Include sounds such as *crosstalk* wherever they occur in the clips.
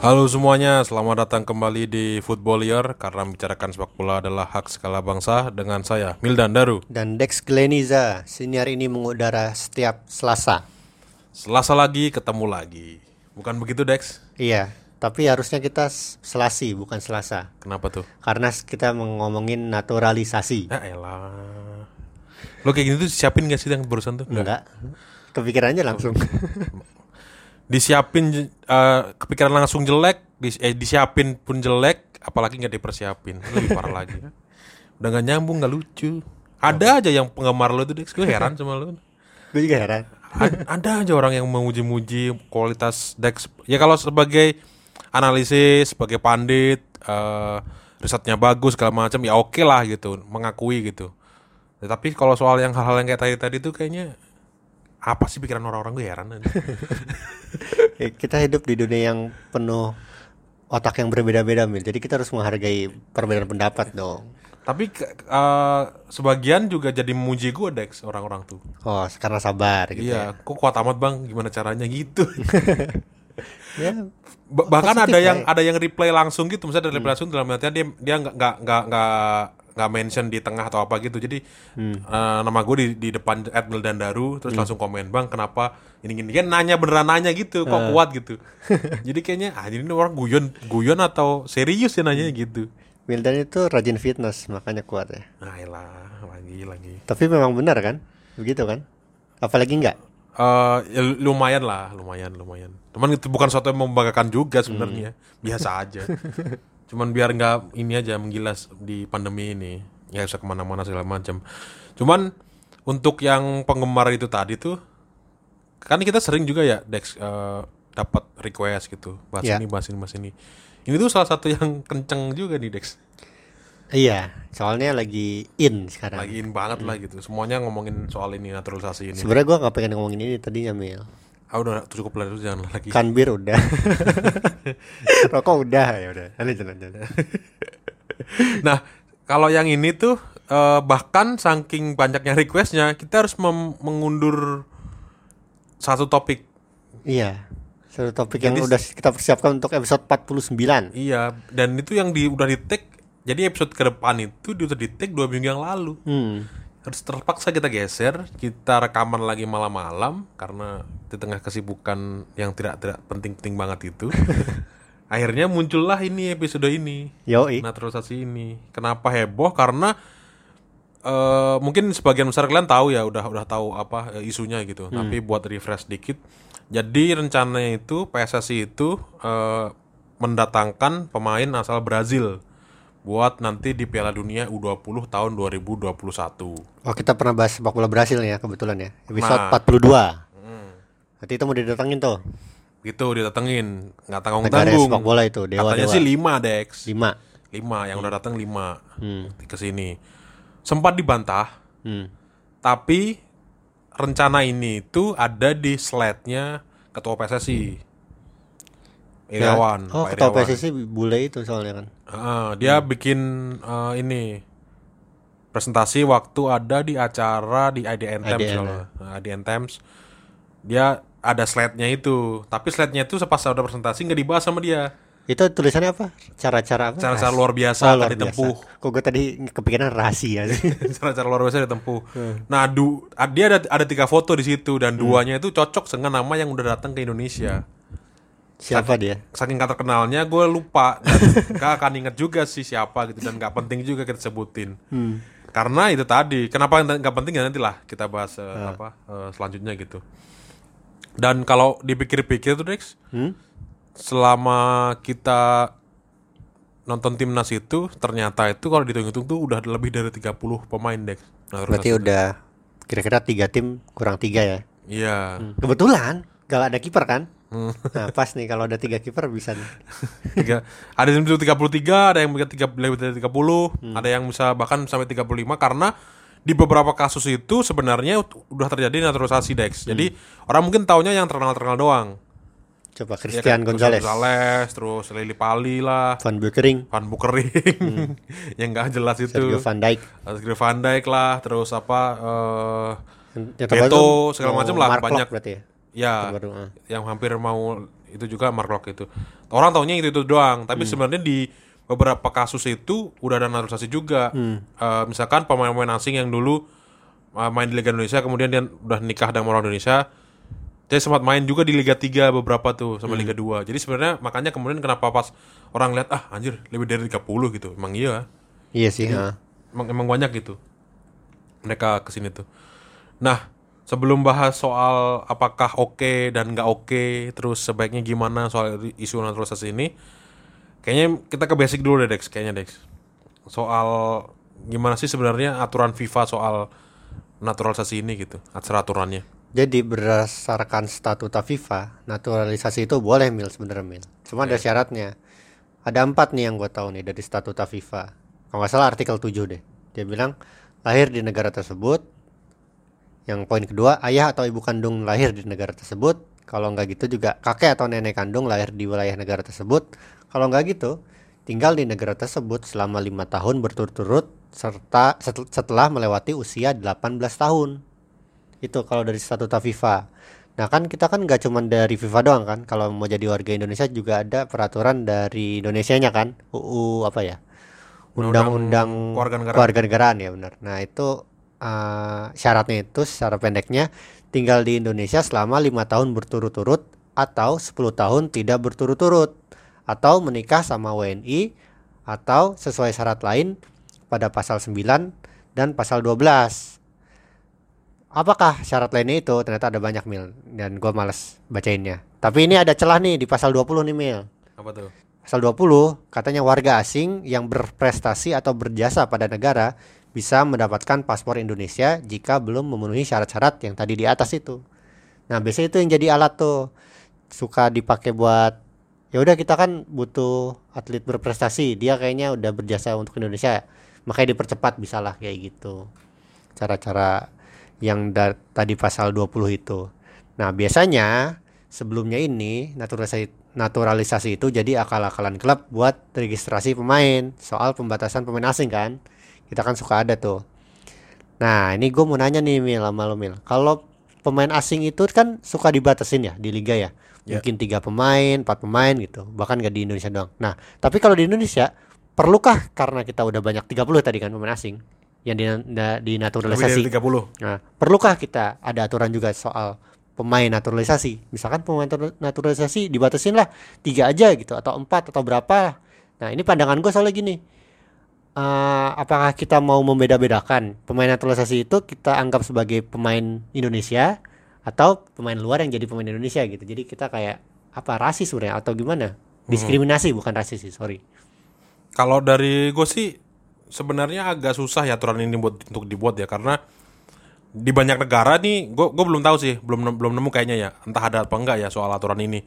Halo semuanya, selamat datang kembali di Footballier karena membicarakan sepak bola adalah hak segala bangsa dengan saya Mildan Daru. Dan Dex Gleniza, senior ini mengudara setiap Selasa. Selasa lagi ketemu lagi. Bukan begitu Dex? Iya, tapi harusnya kita Selasi bukan Selasa. Kenapa tuh? Karena kita ngomongin naturalisasi. Ya elah. Lo kayak gini tuh siapin gak sih yang barusan tuh? Enggak. Kepikiran aja langsung. Disiapin eh, kepikiran langsung jelek, dis- eh, disiapin pun jelek, apalagi nggak dipersiapin. Lebih parah lagi. Udah gak nyambung, gak lucu. Ada aja yang penggemar lo tuh Dex, gue heran sama lo. Gue juga heran. A- ada aja orang yang memuji-muji kualitas Dex. Ya kalau sebagai analisis, sebagai pandit, eh, risetnya bagus segala macam ya oke lah gitu, mengakui gitu. Ya, tapi kalau soal yang hal-hal yang kayak tadi tadi tuh kayaknya apa sih pikiran orang-orang gue heran. Eh, *laughs* kita hidup di dunia yang penuh otak yang berbeda-beda, Mil. Jadi kita harus menghargai perbedaan pendapat dong. tapi eh, sebagian juga jadi memuji gue Dex orang-orang tuh. Oh, karena sabar gitu Iya, kok kuat amat bang? Gimana caranya gitu? ya. *laughs* Ya, Ba- bahkan ada yang ya. ada yang reply langsung gitu misalnya ada reply langsung dalam artian dia dia nggak nggak nggak nggak nggak mention di tengah atau apa gitu jadi eh, nama gue di di depan Admil dan Daru terus langsung komen bang kenapa ini gini kan nanya beneran nanya gitu kok kuat gitu *laughs* jadi kayaknya ah ini orang guyon guyon atau serius ya nanya gitu Mildan itu rajin fitness, makanya kuat ya. nah elah lagi lagi Tapi memang benar kan? Begitu kan? Apalagi enggak? Eh, ya lumayan lah, lumayan, lumayan. Cuman itu bukan sesuatu yang membanggakan juga sebenarnya, biasa aja. *laughs* Cuman biar nggak ini aja menggilas di pandemi ini, ya bisa ke mana-mana segala macam. Cuman untuk yang penggemar itu tadi tuh, kan kita sering juga ya Dex eh, dapat request gitu, bahas Ya. ini, bahas ini, bahas ini. Ini tuh salah satu yang *laughs* kenceng juga nih Dex, Iya, soalnya lagi in sekarang. lagi in banget lah gitu. Semuanya ngomongin soal ini naturalisasi ini. Sebenarnya gua nggak pengen ngomongin ini tadinya Mil. Ah udah cukup lah itu jangan lagi. Kan bir udah. *laughs* Rokok udah ya udah. Lanjut lanjut. *laughs* Nah, kalau yang ini tuh eh, bahkan saking banyaknya requestnya, kita harus mem- mengundur satu topik. Iya. Satu topik yang Jadi- udah kita persiapkan untuk episode 49. Iya, dan itu yang di udah di take. Jadi episode ke depan itu di udah di take dua minggu yang lalu. Hmm. Harus terpaksa kita geser, kita rekaman lagi malam-malam karena di tengah kesibukan yang tidak tidak penting-penting banget itu. *laughs* Akhirnya muncullah ini episode ini. Yoi. naturalisasi ini. Kenapa heboh? Karena eh mungkin sebagian besar kalian tahu ya, udah udah tahu apa eh, isunya gitu. Tapi buat refresh dikit. Jadi rencananya itu PSSI itu eh, mendatangkan pemain asal Brazil buat nanti di Piala Dunia U20 tahun 2021. Oh, kita pernah bahas sepak bola Brasil ya kebetulan ya. Episode Nah. 42. Nanti itu mau didatengin tuh. Gitu didatengin, nggak tanggung-tanggung. sepak bola itu, dewa Katanya dewa. sih 5 Dex. 5. 5 yang udah datang 5 Hmm. ke sini. Sempat dibantah Hmm. Tapi rencana ini itu ada di slide-nya Ketua PSSI. Irawan, Oh, Pak ketua Irawan. PSSI bule itu soalnya kan. Heeh, dia bikin eh, ini presentasi waktu ada di acara di IDN Times IDN, kalau Nah, IDN Times. Dia ada slide-nya itu, tapi slide-nya itu pas udah presentasi nggak dibahas sama dia. Itu tulisannya apa? Cara-cara apa? Cara-cara luar biasa Oh, luar ditempuh. biasa. Kok gue tadi kepikiran rahasia *laughs* sih. cara-cara luar biasa ditempuh. Nah, du, dia ada ada tiga foto di situ dan duanya itu cocok dengan nama yang udah datang ke Indonesia. Siapa dia? Saking kata kenalnya gue lupa dan *laughs* gak akan inget juga sih siapa gitu dan gak penting juga kita sebutin. Karena itu tadi, kenapa nggak penting ya nantilah kita bahas eh, apa eh, selanjutnya gitu. Dan kalau dipikir-pikir tuh Dex, Hmm? selama kita nonton timnas itu ternyata itu kalau dihitung-hitung tuh udah lebih dari 30 pemain Dex. Nah, Berarti udah kira-kira tiga tim kurang tiga ya. Iya. Kebetulan gak ada kiper kan? Hmm. *laughs* Nah pas nih kalau ada tiga kiper bisa nih. *laughs* Tiga, ada yang bisa 33, ada yang bisa tiga- lebih dari 30, ada yang bisa bahkan sampai 35 karena di beberapa kasus itu sebenarnya udah terjadi naturalisasi Dex. Jadi orang mungkin taunya yang terkenal-terkenal doang. Coba Ya kan? Christian Gonzalez, Gonzalez, terus Lili Pali lah, Van Beukering, Van Bukering *laughs* yang nggak jelas itu. Sergio Van Dijk. Sergio Van Dijk lah, terus apa terbaru Beto segala mau macam lah Mark banyak. Klok berarti ya. Ya, Terbaru, ah. yang hampir mau itu juga Mark Locke itu. Orang taunya itu itu doang, tapi Hmm. sebenarnya di beberapa kasus itu udah ada naturalisasi juga. Hmm. Eh, misalkan pemain-pemain asing yang dulu uh, main di Liga Indonesia kemudian dia udah nikah dengan orang Indonesia dia sempat main juga di Liga 3 beberapa tuh sama Hmm. Liga 2 jadi sebenarnya makanya kemudian kenapa pas orang lihat ah anjir lebih dari 30 gitu emang iya Iya sih. ha. emang, emang banyak gitu mereka ke sini tuh nah sebelum bahas soal apakah oke dan nggak oke terus sebaiknya gimana soal isu naturalisasi ini kayaknya kita ke basic dulu deh Dex kayaknya Dex soal gimana sih sebenarnya aturan FIFA soal naturalisasi ini gitu acara aturannya Jadi berdasarkan statuta FIFA, naturalisasi itu boleh mil sebenarnya mil. Cuma ada syaratnya. Ada empat nih yang gue tahu nih dari statuta FIFA. Kalau nggak salah artikel 7 deh. Dia bilang lahir di negara tersebut. Yang poin kedua ayah atau ibu kandung lahir di negara tersebut. Kalau nggak gitu juga kakek atau nenek kandung lahir di wilayah negara tersebut. Kalau nggak gitu tinggal di negara tersebut selama lima tahun berturut-turut serta setel- setelah melewati usia 18 tahun itu kalau dari statuta FIFA. Nah kan kita kan nggak cuma dari FIFA doang kan. Kalau mau jadi warga Indonesia juga ada peraturan dari Indonesianya kan. UU apa ya? Undang-undang Kewarganegaraan. kewarganegaraan ya benar. Nah itu eh, syaratnya itu secara pendeknya tinggal di Indonesia selama lima tahun berturut-turut atau 10 tahun tidak berturut-turut. Atau menikah sama WNI atau sesuai syarat lain pada pasal 9 dan pasal 12 apakah syarat lainnya itu? Ternyata ada banyak mil dan gua males bacainnya. Tapi ini ada celah nih di pasal 20 nih mil. Apa tuh? Pasal 20 katanya warga asing yang berprestasi atau berjasa pada negara bisa mendapatkan paspor Indonesia jika belum memenuhi syarat-syarat yang tadi di atas itu. Nah biasanya itu yang jadi alat tuh. Suka dipakai buat ya udah kita kan butuh atlet berprestasi. Dia kayaknya udah berjasa untuk Indonesia. Makanya dipercepat bisalah kayak gitu. Cara-cara yang tadi pasal 20 itu. Nah, biasanya sebelumnya ini naturalisasi naturalisasi itu jadi akal-akalan klub buat registrasi pemain. Soal pembatasan pemain asing kan. Kita kan suka ada tuh. Nah, ini gue mau nanya nih Mil sama lo Mil. Kalau pemain asing itu kan suka dibatasin ya di liga ya. Ya. Mungkin tiga pemain, empat pemain gitu. Bahkan gak di Indonesia doang. Nah, tapi kalau di Indonesia perlukah karena kita udah banyak 30 tadi kan pemain asing yang di, na- lebih dinaturalisasi. dari 30 Nah, perlukah kita ada aturan juga soal pemain naturalisasi? Misalkan pemain natur- naturalisasi dibatasin lah tiga aja gitu atau empat atau berapa? Nah, ini pandangan gue soalnya gini. Eh, apakah kita mau membeda-bedakan pemain naturalisasi itu kita anggap sebagai pemain Indonesia atau pemain luar yang jadi pemain Indonesia gitu? Jadi kita kayak apa rasis sebenarnya atau gimana? Diskriminasi bukan rasis sih, sorry. Kalau dari gue sih sebenarnya agak susah ya aturan ini buat untuk dibuat ya karena di banyak negara nih gue gue belum tahu sih belum belum nemu kayaknya ya entah ada apa enggak ya soal aturan ini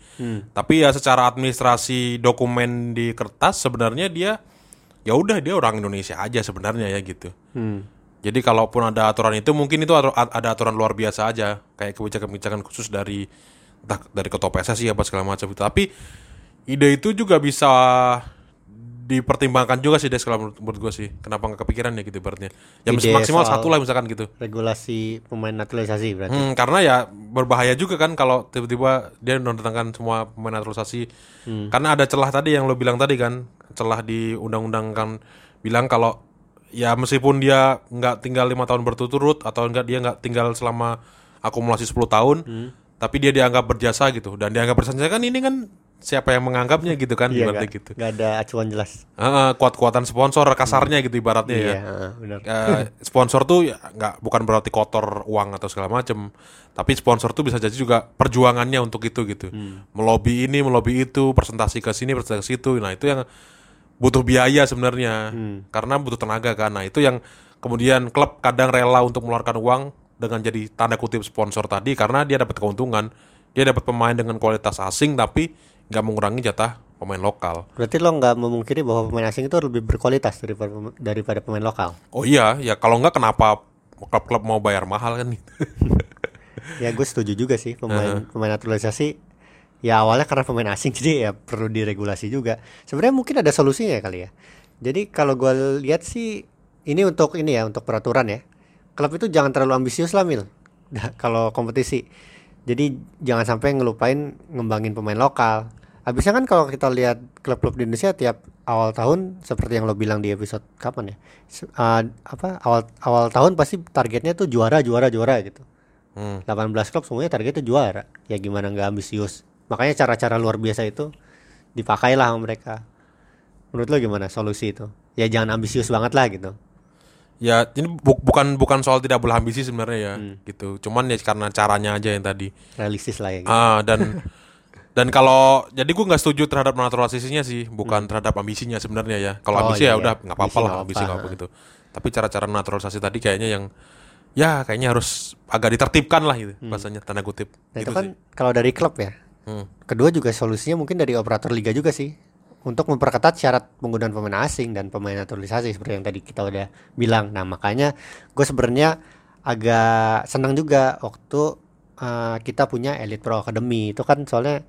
tapi ya secara administrasi dokumen di kertas sebenarnya dia ya udah dia orang Indonesia aja sebenarnya ya gitu. Hmm. jadi kalaupun ada aturan itu mungkin itu ada aturan luar biasa aja. Kayak kebijakan-kebijakan khusus dari entah dari ketua PSSI apa segala macam itu. Tapi ide itu juga bisa dipertimbangkan juga sih Des kalau menurut, menurut gue sih. Kenapa nggak kepikiran ya gitu ibaratnya? Ya Ide maksimal satu lah misalkan gitu. Regulasi pemain naturalisasi berarti. Hmm, karena ya berbahaya juga kan kalau tiba-tiba dia mendatangkan semua pemain naturalisasi. Karena ada celah tadi yang lo bilang tadi kan, celah di undang-undang kan bilang kalau ya meskipun dia nggak tinggal lima tahun berturut-turut atau enggak dia nggak tinggal selama akumulasi 10 tahun, tapi dia dianggap berjasa gitu. Dan dianggap berjasa kan ini kan siapa yang menganggapnya *laughs* gitu kan Iya ibaratnya nggak- gitu. nggak ada acuan jelas. Heeh, kuat-kuatan sponsor kasarnya gitu ibaratnya ya Iya, heeh, benar. eh, sponsor tuh ya nggak bukan berarti kotor uang atau segala macem tapi sponsor tuh bisa jadi juga perjuangannya untuk itu gitu melobi ini melobi itu presentasi ke sini presentasi ke situ nah itu yang butuh biaya sebenarnya karena butuh tenaga kan nah itu yang kemudian klub kadang rela untuk mengeluarkan uang dengan jadi tanda kutip sponsor tadi karena dia dapat keuntungan dia dapat pemain dengan kualitas asing tapi nggak mengurangi jatah pemain lokal Berarti lo nggak memungkiri bahwa pemain asing itu lebih berkualitas daripada daripada pemain lokal. oh iya ya kalau nggak kenapa klub-klub mau bayar mahal kan *laughs* Ya gue setuju juga sih pemain pemain naturalisasi. Ya awalnya karena pemain asing *laughs* jadi ya perlu diregulasi juga. Sebenarnya mungkin ada solusinya kali ya. Jadi kalau gue lihat sih ini untuk ini ya untuk peraturan ya. Klub itu jangan terlalu ambisius lah mil. Nah, *laughs* kalau kompetisi Jadi jangan sampai ngelupain ngembangin pemain lokal. Habisnya kan kalau kita lihat klub-klub di Indonesia tiap awal tahun seperti yang lo bilang di episode kapan ya? Uh, apa awal awal tahun pasti targetnya tuh juara juara juara gitu. Hmm. 18 klub semuanya targetnya juara. Ya gimana nggak ambisius. Makanya cara-cara luar biasa itu dipakailah sama mereka. Menurut lo gimana solusi itu? Ya jangan ambisius banget lah gitu. Ya ini bu- bukan bukan soal tidak boleh ambisi sebenarnya ya Hmm. gitu. Cuman ya karena caranya aja yang tadi. Realistis lah ya. Gitu. Ah dan *laughs* dan kalau jadi gue nggak setuju terhadap naturalisasinya sih, bukan terhadap ambisinya sebenarnya ya. Kalau Hmm. Oh, ambisi iya, ya iya. udah nggak apa-apa lah, ambisi nggak apa gitu. Tapi cara-cara naturalisasi tadi kayaknya yang ya kayaknya harus agak ditertibkan lah gitu bahasanya tanda kutip. Nah gitu itu kan kalau dari klub ya. Hmm. Kedua juga solusinya mungkin dari operator liga juga sih untuk memperketat syarat penggunaan pemain asing dan pemain naturalisasi seperti yang tadi kita udah bilang. Nah makanya gue sebenarnya agak senang juga waktu uh, kita punya Elite Pro Academy itu kan soalnya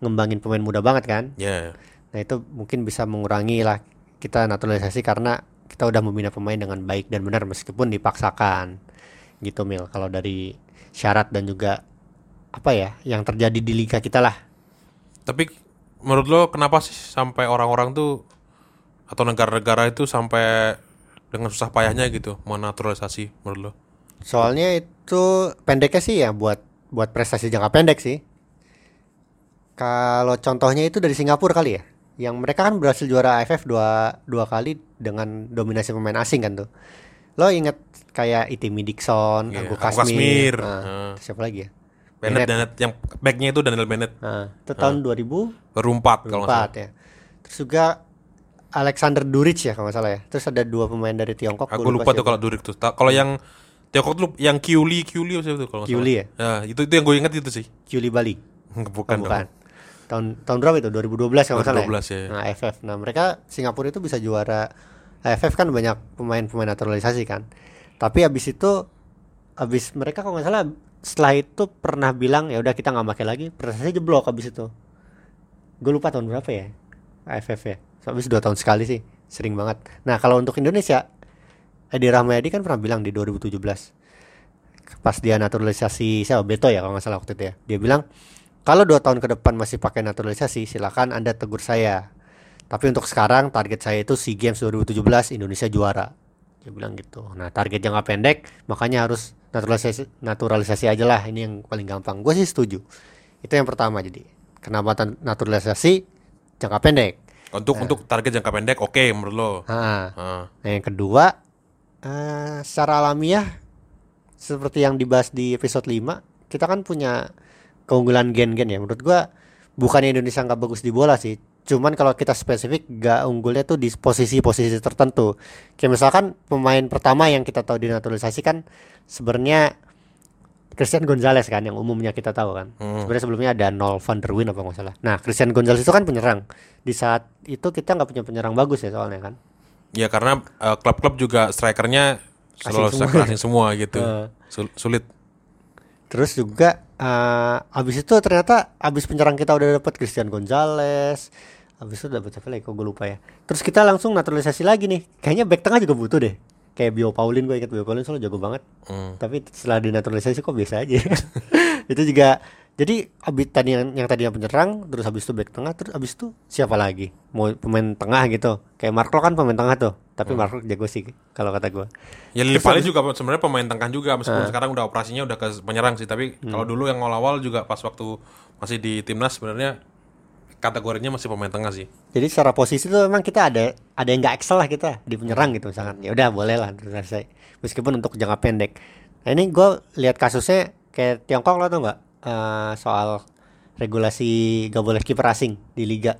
ngembangin pemain muda banget kan. Ya. Nah itu mungkin bisa mengurangi lah kita naturalisasi karena kita udah membina pemain dengan baik dan benar meskipun dipaksakan gitu Mil kalau dari syarat dan juga apa ya yang terjadi di liga kita lah Tapi menurut lo kenapa sih sampai orang-orang tuh atau negara-negara itu sampai dengan susah payahnya gitu menaturalisasi menurut lo? soalnya itu pendeknya sih ya buat buat prestasi jangka pendek sih kalau contohnya itu dari Singapura kali ya yang mereka kan berhasil juara AFF dua dua kali dengan dominasi pemain asing kan tuh lo inget kayak Itimi Dixon, Anggu Anggu Kasmir, Kasmir. Nah, Heeh. siapa lagi ya? Bennett, Bennett. Bennett yang backnya itu Daniel Bennett Nah, itu tahun 2004 baru empat kalau nggak salah. ya. Terus juga Alexander Duric ya kalau nggak salah ya. Terus ada dua pemain dari Tiongkok. Aku gua lupa tuh kalau Durik tuh. Kalau yang Tiongkok tuh yang Kiuli Kiuli apa sih itu kalau nggak Kiuli salah. Ya, itu itu yang gue inget itu sih. Kyuli Bali. bukan, Oh, dong. Tahun tahun berapa itu? 2012 kalau nggak salah. 2012 ya. Nah, AFF. Nah, mereka Singapura itu bisa juara AFF kan banyak pemain-pemain naturalisasi kan. Tapi habis itu habis mereka kalau nggak salah setelah itu pernah bilang ya udah kita nggak pakai lagi, prestasi jeblok habis itu. Gue lupa tahun berapa ya AFF ya. So, habis dua tahun sekali sih, sering banget. Nah kalau untuk Indonesia, Edi Rahmayadi kan pernah bilang di 2017 pas dia naturalisasi siapa Beto ya kalau nggak salah waktu itu ya. Dia bilang kalau dua tahun ke depan masih pakai naturalisasi, silakan anda tegur saya. Tapi untuk sekarang target saya itu SEA Games 2017 Indonesia juara. Dia bilang gitu. Nah target jangka pendek makanya harus naturalisasi naturalisasi aja lah. Ini yang paling gampang. Gue sih setuju. Itu yang pertama jadi. Kenapa naturalisasi jangka pendek? Untuk untuk target jangka pendek oke menurut lo. Nah, Ah. Nah, yang kedua, eh, secara alamiah seperti yang dibahas di episode 5, kita kan punya keunggulan gen-gen ya. Menurut gua bukannya Indonesia nggak bagus di bola sih. Cuman kalau kita spesifik nggak unggulnya tuh di posisi-posisi tertentu. Kayak misalkan pemain pertama yang kita tahu dinaturalisasi kan sebenarnya Christian Gonzalez kan yang umumnya kita tahu kan. Hmm. Sebenarnya sebelumnya ada Nol van der Wijn apa nggak salah. Nah, Christian Gonzalez itu kan penyerang. Di saat itu kita nggak punya penyerang bagus ya soalnya kan. Ya karena eh, klub-klub juga strikernya selalu Asing semua. asing semua gitu. *laughs* Sul- sulit. Terus juga eh abis itu ternyata abis penyerang kita udah dapat Christian Gonzalez, abis itu dapat siapa lagi? Kok gue lupa ya. Terus kita langsung naturalisasi lagi nih. Kayaknya back tengah juga butuh deh. Kayak Bio Paulin gue ingat Bio Paulin soalnya jago banget. Hmm. Tapi setelah dinaturalisasi kok biasa aja. *laughs* itu juga jadi abis tadi yang, yang tadinya penyerang, terus habis itu back tengah, terus habis itu siapa lagi? Mau pemain tengah gitu. Kayak Mark Lok kan pemain tengah tuh. Tapi Mark Lok jago sih kalau kata gue. Ya Lili Pali juga sebenarnya pemain tengah juga meskipun Ah. sekarang udah operasinya udah ke penyerang sih tapi Hmm. kalau dulu yang awal-awal juga pas waktu masih di timnas sebenarnya kategorinya masih pemain tengah sih. Jadi secara posisi tuh memang kita ada ada yang nggak excel lah kita di penyerang gitu misalkan. Ya udah boleh lah selesai. Meskipun untuk jangka pendek. Nah ini gue lihat kasusnya kayak Tiongkok lo tau nggak Eh, soal regulasi gak boleh kiper asing di liga.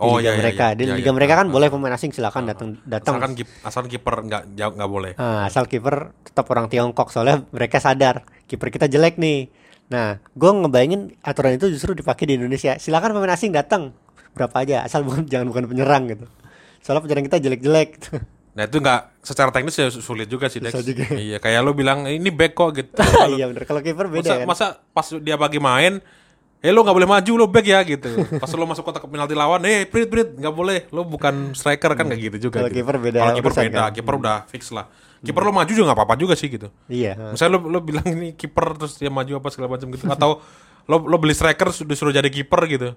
Di Oh, liga iya, iya, mereka, iya. di Iya, liga iya. mereka kan Ah, boleh pemain asing silakan datang datang. Asalkan kip- asal kiper nggak jauh nggak boleh. Ah, asal kiper tetap orang Tiongkok soalnya mereka sadar kiper kita jelek nih. Nah, gue ngebayangin aturan itu justru dipakai di Indonesia. Silakan pemain asing datang berapa aja, asal bukan jangan bukan penyerang gitu. Soalnya penyerang kita jelek-jelek. *laughs* Nah itu nggak secara teknis ya sulit juga sih Dex. Juga. Iya kayak lo bilang ini back kok gitu. *laughs* Iya bener. Kalau kiper beda masa, kan. masa pas dia bagi main eh lo nggak boleh maju lo back ya gitu pas lo masuk kotak penalti lawan eh prit prit nggak boleh lo bukan striker kan nggak gitu juga Kalau gitu. kiper beda kalau kiper beda kan? kiper udah fix lah kiper lo maju juga nggak apa-apa juga sih gitu Iya. misalnya lo lo bilang ini kiper terus dia maju apa segala macam gitu atau lo lo beli striker sudah suruh jadi kiper gitu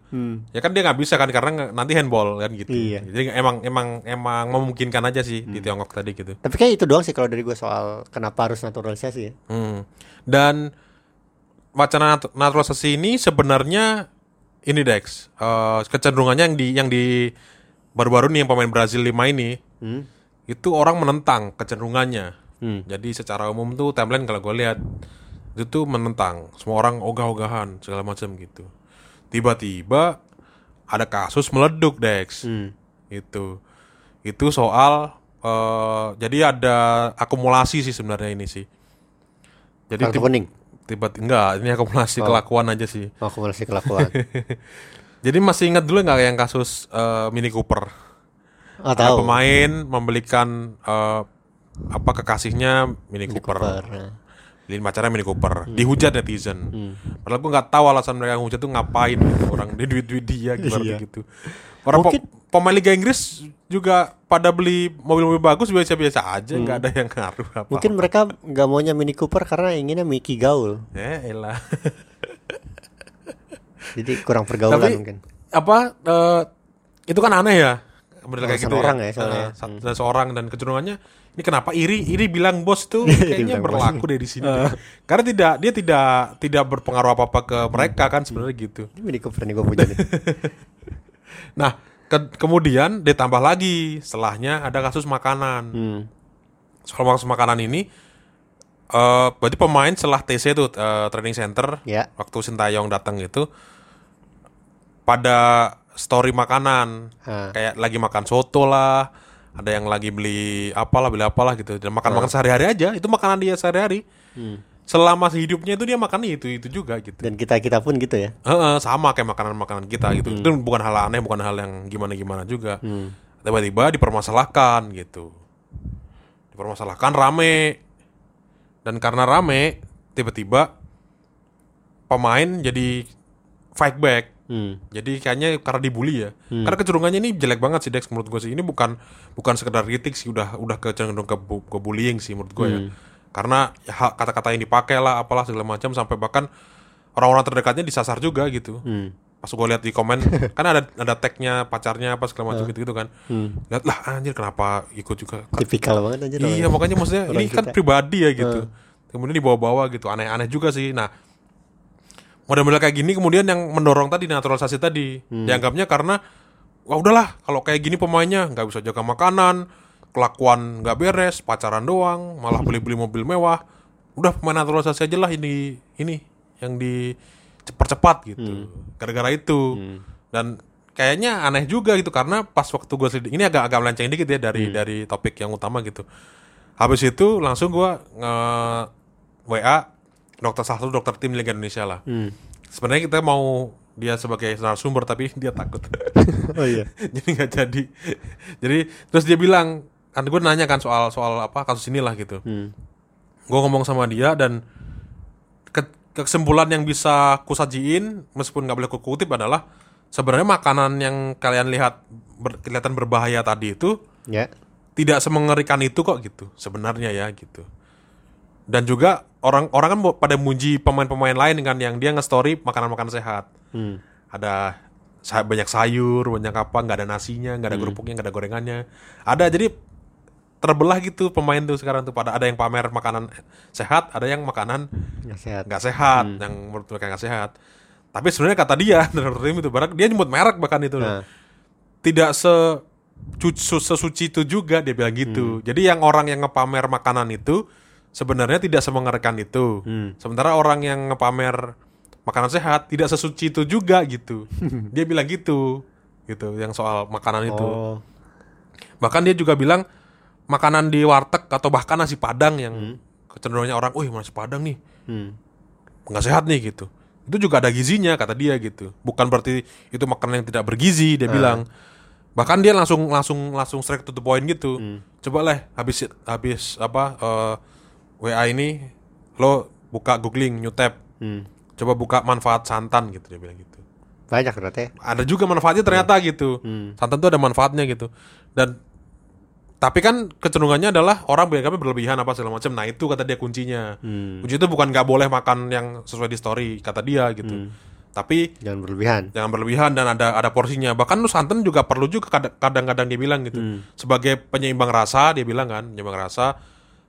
ya kan dia nggak bisa kan karena nanti handball kan gitu Hmm. Iya. jadi emang emang emang memungkinkan aja sih di Tiongkok tadi gitu Tapi kayak itu doang sih kalau dari gue soal kenapa harus naturalisasi ya. Hmm. Dan wacana nat- naturalisasi ini sebenarnya ini Dex, eh, kecenderungannya yang di yang di baru-baru nih yang pemain Brazil 5 ini Hmm. itu orang menentang kecenderungannya. Hmm. Jadi secara umum tuh timeline kalau gue lihat itu tuh menentang, semua orang ogah-ogahan segala macam gitu. Tiba-tiba ada kasus meleduk Dex Hmm. itu itu soal eh, jadi ada akumulasi sih sebenarnya ini sih jadi Kartu kuning. Tiba enggak ini akumulasi kelakuan aja sih Oh, akumulasi kelakuan. *laughs* jadi masih ingat dulu nggak yang kasus eh, Mini Cooper Oh, ada tahu. pemain membelikan eh, apa kekasihnya Mini, Cooper, Cooper, nah. beliin pacarnya Mini Cooper dihujat netizen Hmm. padahal gue nggak tahu alasan mereka hujat tuh ngapain gitu. orang di duit duit dia gimana Iya. gitu orang Mungkin- pemain Liga Inggris juga pada beli mobil-mobil bagus biasa-biasa aja nggak ada yang ngaruh apa Hmm. Mungkin mereka nggak maunya Mini Cooper karena inginnya Mickey gaul. eh elah *laughs* Jadi kurang pergaulan tapi mungkin. apa eh, itu kan aneh ya model kayak gitu orang ya, ya soalnya. Eh, sa- dan seorang dan kecenderungannya ini kenapa iri iri bilang bos tuh *laughs* kayaknya berlaku deh di sini deh. karena tidak dia tidak tidak berpengaruh apa apa ke mereka kan sebenarnya gitu Ini Mini Cooper nih gue punya nih. *laughs* nah ke- kemudian ditambah lagi setelahnya ada kasus makanan Hmm. soal kasus makanan ini eh berarti pemain setelah TC itu eh, training center Ya. waktu Sintayong datang itu pada story makanan kayak lagi makan soto lah ada yang lagi beli apalah beli apalah gitu dan makan makan sehari-hari aja itu makanan dia sehari-hari Hmm. Selama hidupnya itu dia makan itu itu juga gitu. Dan kita kita pun gitu ya. Heeh, sama kayak makanan-makanan kita gitu. Itu bukan hal aneh bukan hal yang gimana-gimana juga. Hmm. tiba-tiba dipermasalahkan gitu. Dipermasalahkan rame. Dan karena rame tiba-tiba pemain jadi fight back. Hmm. jadi kayaknya karena dibully ya. Karena kecenderungannya ini jelek banget sih Dex. Menurut gue sih. Ini bukan bukan sekedar kritik sih. Udah udah kecenderung ke, ke bullying sih menurut gue ya karena ya, kata-kata yang dipakai lah apalah segala macam sampai bahkan orang-orang terdekatnya disasar juga gitu. Hmm. pas gue lihat di komen *laughs* kan ada ada tagnya pacarnya apa segala macam gitu gitu kan. Lihat lah anjir kenapa ikut juga? Tipikal banget aja. iya makanya maksudnya ini kan pribadi ya gitu. Kemudian dibawa-bawa gitu aneh-aneh juga sih. Nah model-model kayak gini kemudian yang mendorong tadi naturalisasi tadi dianggapnya karena wah udahlah kalau kayak gini pemainnya nggak bisa jaga makanan kelakuan nggak beres pacaran doang malah *laughs* beli-beli mobil mewah. Udah pemain naturalisasi aja lah ini ini yang di cepat-cepat gitu gara-gara itu. Dan kayaknya aneh juga gitu karena pas waktu gue ini agak agak melenceng dikit ya dari dari topik yang utama gitu. Habis itu langsung gue nge WA dokter satu dokter tim Liga Indonesia lah. Hmm. sebenarnya kita mau dia sebagai narasumber tapi *laughs* dia takut. *laughs* Oh iya. jadi nggak jadi. Jadi terus dia bilang kan gue nanya kan soal soal apa kasus inilah gitu Hmm. gue ngomong sama dia dan ke- kesimpulan yang bisa kusajiin meskipun nggak boleh kukutip adalah sebenarnya makanan yang kalian lihat ber- kelihatan berbahaya tadi itu Ya. tidak semengerikan itu kok gitu sebenarnya ya gitu dan juga orang orang kan pada muji pemain-pemain lain kan yang dia nge-story makanan-makanan sehat Hmm. ada banyak sayur banyak apa nggak ada nasinya nggak ada kerupuknya nggak ada gorengannya ada jadi terbelah gitu pemain tuh sekarang tuh pada ada yang pamer makanan sehat ada yang makanan Nggak sehat. nggak sehat yang menurut mereka nggak sehat tapi sebenarnya kata dia *laughs* menurut tim itu bahkan dia nyebut merek bahkan itu Nah. tidak se sesuci itu juga dia bilang gitu jadi yang orang yang ngepamer makanan itu sebenarnya tidak semengerikan itu Hmm. sementara orang yang ngepamer makanan sehat tidak sesuci itu juga gitu *laughs* dia bilang gitu gitu yang soal makanan itu Oh. bahkan dia juga bilang makanan di warteg atau bahkan nasi padang yang kecenderungannya orang, "Wih, nasi padang nih Hmm. nggak sehat nih gitu." Itu juga ada gizinya kata dia gitu. Bukan berarti itu makanan yang tidak bergizi, dia bilang. Bahkan dia langsung langsung langsung straight to the point gitu. Coba lah habis habis apa eh, WA ini lo buka googling new tab. Hmm. coba buka manfaat santan gitu dia bilang gitu Banyak berarti. ya. ada juga manfaatnya ternyata gitu Hmm. santan tuh ada manfaatnya gitu dan tapi kan kecenderungannya adalah orang beragama berlebihan apa segala macam nah itu kata dia kuncinya Hmm. kunci itu bukan nggak boleh makan yang sesuai di story kata dia gitu Hmm. tapi Jangan berlebihan. jangan berlebihan dan ada ada porsinya bahkan lu santan juga perlu juga kad- kadang-kadang dia bilang gitu Hmm. sebagai penyeimbang rasa dia bilang kan penyeimbang rasa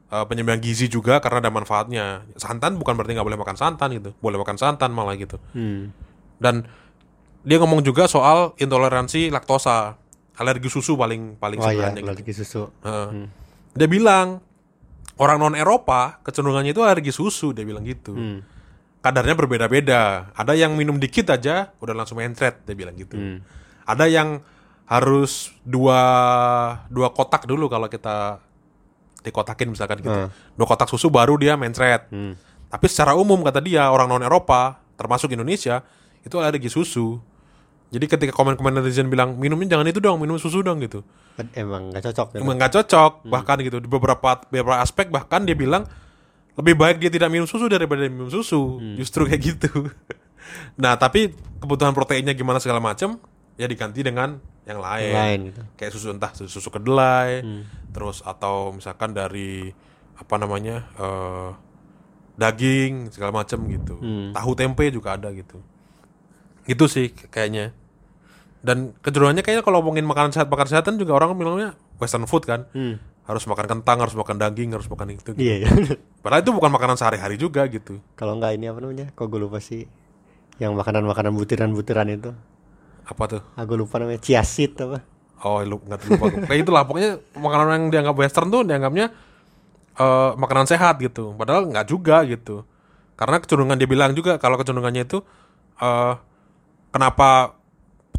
eh, penyeimbang gizi juga karena ada manfaatnya santan bukan berarti nggak boleh makan santan gitu boleh makan santan malah gitu Hmm. dan dia ngomong juga soal intoleransi laktosa alergi susu paling paling Oh iya, sebenarnya gitu. alergi susu. Heeh. dia bilang orang non Eropa kecenderungannya itu alergi susu dia bilang gitu Hmm. kadarnya berbeda-beda. Ada yang minum dikit aja udah langsung mencret, dia bilang gitu. Hmm. Ada yang harus dua dua kotak dulu kalau kita dikotakin misalkan gitu. Hmm. Dua kotak susu baru dia mencret. Hmm. Tapi secara umum kata dia orang non Eropa termasuk Indonesia itu alergi susu. Jadi ketika komen-komen netizen bilang minumnya jangan itu dong, minum susu dong gitu. Emang nggak cocok. gitu. Emang nggak cocok bahkan gitu. Di beberapa beberapa aspek bahkan dia bilang lebih baik dia tidak minum susu daripada minum susu. Justru kayak gitu. *laughs* Nah tapi kebutuhan proteinnya gimana segala macam ya diganti dengan yang lain, Yang lain gitu. kayak susu entah susu kedelai terus atau misalkan dari apa namanya eh, daging segala macam gitu. Tahu tempe juga ada gitu. Gitu sih kayaknya dan kecenderungannya kayaknya kalau ngomongin makanan sehat makanan sehatan juga orang bilangnya western food kan Hmm. harus makan kentang harus makan daging harus makan itu gitu. Iya, iya. *laughs* padahal itu bukan makanan sehari-hari juga gitu Kalau nggak ini apa namanya? Kok gue lupa sih. Yang makanan-makanan butiran-butiran itu. apa tuh Aku lupa namanya chia seed apa. oh lu nggak lupa gue. kayak itulah pokoknya makanan yang dianggap western tuh dianggapnya eh, makanan sehat gitu padahal nggak juga gitu karena kecenderungan dia bilang juga kalau kecenderungannya itu eh kenapa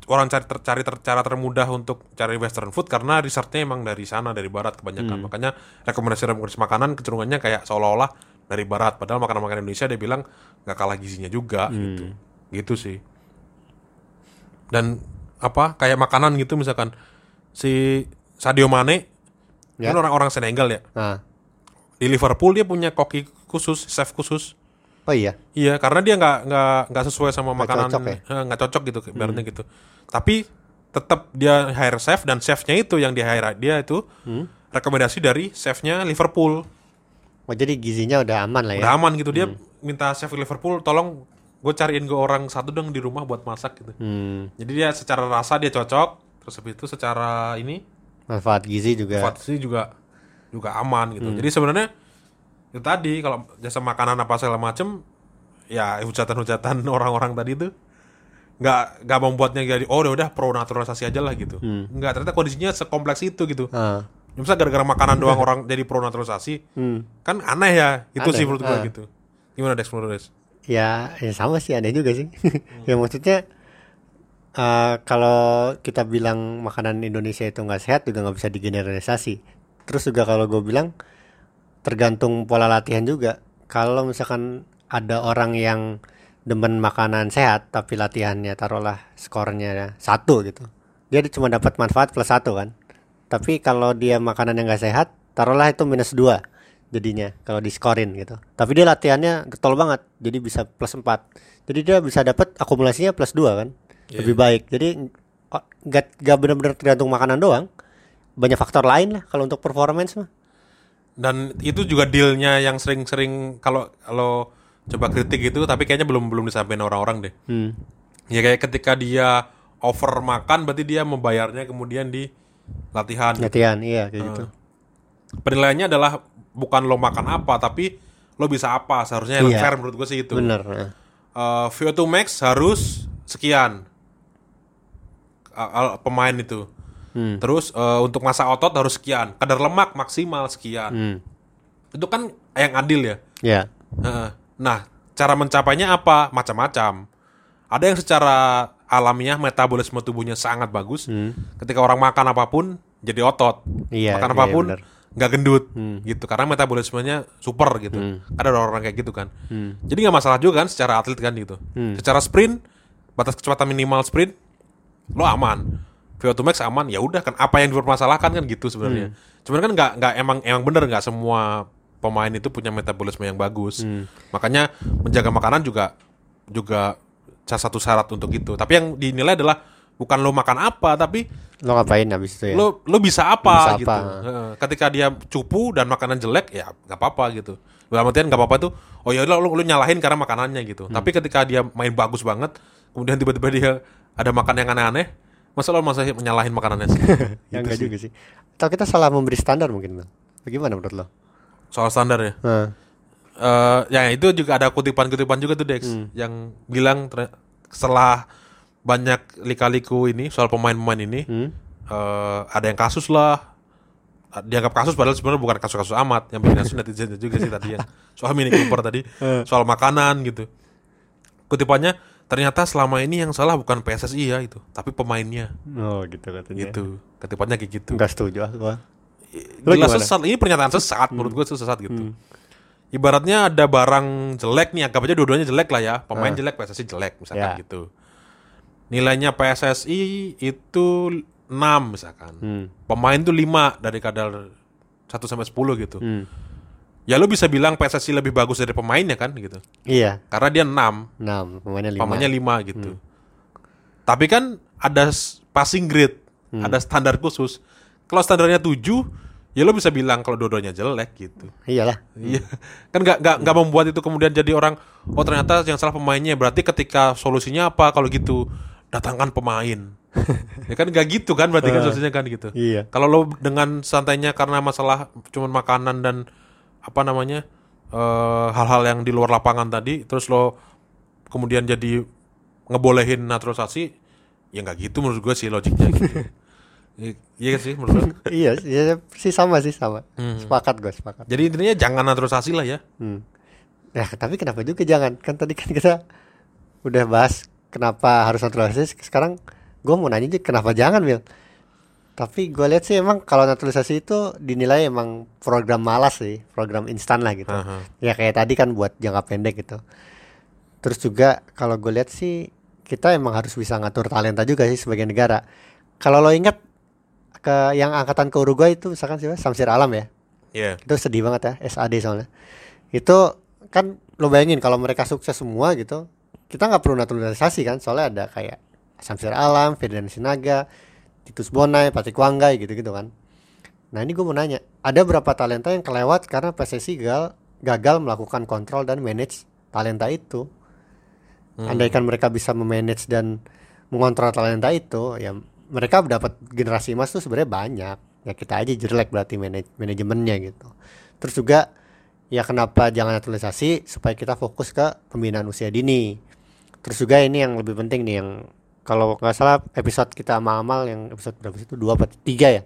orang cari ter- cari ter- cara termudah untuk cari western food karena researchnya emang dari sana dari barat kebanyakan. Makanya rekomendasi rekomendasi makanan kecenderungannya kayak seolah-olah dari barat. Padahal makanan makanan Indonesia dia bilang nggak kalah gizinya juga gitu. Gitu sih. Dan apa kayak makanan gitu misalkan si Sadio Mane Ya. kan orang-orang Senegal ya. Nah. di Liverpool dia punya koki khusus chef khusus Oh iya. Iya, karena dia nggak nggak nggak sesuai sama Nggak makanan cocok ya? eh, nggak cocok gitu, ibaratnya gitu. Tapi tetap dia hire chef dan chefnya itu yang di hire dia itu Hmm. rekomendasi dari chefnya Liverpool. Oh jadi gizinya udah aman lah ya. Udah aman gitu dia minta chef Liverpool tolong gue cariin gue orang satu dong di rumah buat masak gitu. Hmm. Jadi dia secara rasa dia cocok, terus habis itu secara ini Manfaat gizi juga. Fatsi juga juga aman gitu. Hmm. Jadi sebenarnya itu tadi kalau jasa makanan apa segala macem ya hujatan-hujatan *laughs* orang-orang tadi itu nggak nggak membuatnya jadi oh udah udah pro naturalisasi aja lah gitu. Hmm. Nggak ternyata kondisinya sekompleks itu gitu. Ah. Misalnya gara-gara makanan doang orang jadi pro naturalisasi Hmm. kan aneh ya itu Aneh, sih menurut gua ah. gitu. Gimana Dex menurut Dex? Ya, ya sama sih aneh juga sih. *laughs* ya maksudnya eh, kalau kita bilang makanan Indonesia itu nggak sehat juga nggak bisa digeneralisasi. Terus juga kalau gue bilang tergantung pola latihan juga. Kalau misalkan ada orang yang demen makanan sehat tapi latihannya taruhlah skornya satu gitu, dia cuma dapat manfaat plus satu kan. Tapi kalau dia makanan yang nggak sehat, taruhlah itu minus dua jadinya kalau diskorin gitu. Tapi dia latihannya getol banget, jadi bisa plus 4 Jadi dia bisa dapat akumulasinya plus 2 kan. Iya. Lebih baik. Jadi gak, gak benar-benar tergantung makanan doang. Banyak faktor lain lah kalau untuk performance mah. Dan itu juga dealnya yang sering-sering kalau kalau coba kritik itu tapi kayaknya belum belum disampaikan orang-orang deh. Hmm. Ya kayak ketika dia over makan berarti dia membayarnya kemudian di latihan. Latihan, iya kayak gitu. Penilaiannya adalah bukan lo makan apa tapi lo bisa apa seharusnya yang Iya. fair menurut gue sih itu. Bener. nah. Eh, VO2 max harus sekian al- pemain itu. Hmm. Terus eh, untuk masa otot harus sekian, kadar lemak maksimal sekian. Hmm. Itu kan yang adil ya. Ya. Heeh. Nah, cara mencapainya apa? Macam-macam. Ada yang secara alamiah metabolisme tubuhnya sangat bagus. Ketika orang makan apa pun jadi otot. Hmm. Iya, makan iya, apa pun nggak gendut gitu karena metabolismenya super gitu. Ada orang-orang kayak gitu kan. Jadi nggak masalah juga kan secara atlet kan gitu. Secara sprint batas kecepatan minimal sprint lo aman. VO2 max aman ya udah kan apa yang dipermasalahkan kan gitu sebenarnya. Cuman kan nggak nggak emang emang bener nggak semua pemain itu punya metabolisme yang bagus. Makanya menjaga makanan juga juga salah satu syarat untuk itu. Tapi yang dinilai adalah bukan lo makan apa, tapi Lo ngapain habis itu ya? lo lo bisa apa Lo bisa gitu. apa. Ketika dia cupu dan makanan jelek ya nggak apa-apa gitu. Dalam artian nggak apa-apa tuh. Oh ya lo, lo nyalahin karena makanannya gitu. Hmm. Tapi ketika dia main bagus banget, kemudian tiba-tiba dia ada makan yang aneh-aneh, masa lo masih menyalahin makanannya sih? *laughs* ya Gitu enggak sih. juga sih. Atau kita salah memberi standar mungkin, Bang. Bagaimana menurut lo? Soal standar ya. Nah, Eh, ya itu juga ada kutipan-kutipan juga tuh Dex Hmm. yang bilang ter- setelah banyak lika-liku ini soal pemain-pemain ini hmm? eh, ada yang kasus lah dianggap kasus padahal sebenarnya bukan kasus-kasus amat yang bikin kasus netizen juga sih tadi yang *laughs* soal Mini Cooper tadi soal makanan gitu kutipannya ternyata selama ini yang salah bukan PSSI ya itu. Tapi pemainnya. Oh, gitu katanya. gitu. Kutipannya kayak gitu. Enggak setuju. Lo jelas sesat. Ini pernyataan sesat. Menurut gue itu sesat gitu. Ibaratnya ada barang jelek nih. Anggap aja dua-duanya jelek lah ya. Pemain jelek PSSI jelek misalkan Ya. gitu. Nilainya PSSI itu 6 misalkan. Hmm. pemain tuh 5 dari kadar 1 sampai 10 gitu. Hmm. Ya lu bisa bilang PSSI lebih bagus dari pemainnya kan gitu Iya. karena dia 6 Nah, pemainnya lima. pemainnya 5 gitu tapi kan ada passing grade ada standar khusus kalau standarnya 7 ya lo bisa bilang kalau dua-duanya jelek gitu Iyalah. Iya, kan nggak nggak nggak membuat itu kemudian jadi orang oh ternyata yang salah pemainnya berarti ketika solusinya apa kalau gitu datangkan pemain. *laughs* ya kan nggak gitu kan berarti kan solusinya kan gitu. Iya. Kalau lo dengan santainya karena masalah cuman makanan dan apa namanya eh, hal-hal yang di luar lapangan tadi, terus lo kemudian jadi ngebolehin naturalisasi, ya nggak gitu menurut gue sih logiknya. Gitu. *laughs* Iya sih menurut *laughs* iya, iya sih sama sih sama. Hmm. Sepakat gue, sepakat. Jadi intinya jangan naturalisasi lah ya. Hmm. Ya, tapi kenapa juga jangan? Kan tadi kan kita udah bahas kenapa harus naturalisasi. Sekarang gue mau nanya juga kenapa jangan, Mil? Tapi gue lihat sih emang kalau naturalisasi itu dinilai emang program malas sih, program instan lah gitu. Aha. Ya kayak tadi kan buat jangka pendek gitu. Terus juga kalau gue lihat sih kita emang harus bisa ngatur talenta juga sih sebagai negara. Kalau lo ingat ke yang angkatan ke Uruguay itu misalkan siapa? Samsir Alam ya Iya. itu sedih banget ya SAD soalnya itu kan lo bayangin kalau mereka sukses semua gitu kita nggak perlu naturalisasi kan soalnya ada kayak Samsir Alam, Ferdinand Sinaga, Titus Bonai, Patrick Wanggai gitu-gitu kan. Nah ini gue mau nanya ada berapa talenta yang kelewat karena PSSI gagal gagal melakukan kontrol dan manage talenta itu? Andaikan mereka bisa memanage dan mengontrol talenta itu ya mereka dapat generasi emas tuh sebenarnya banyak. Ya kita aja jelek berarti manaj- manajemennya gitu. Terus juga ya kenapa jangan naturalisasi supaya kita fokus ke pembinaan usia dini? Terus juga ini yang lebih penting nih yang kalau nggak salah episode kita sama Amal yang episode berapa itu? Dua atau tiga ya?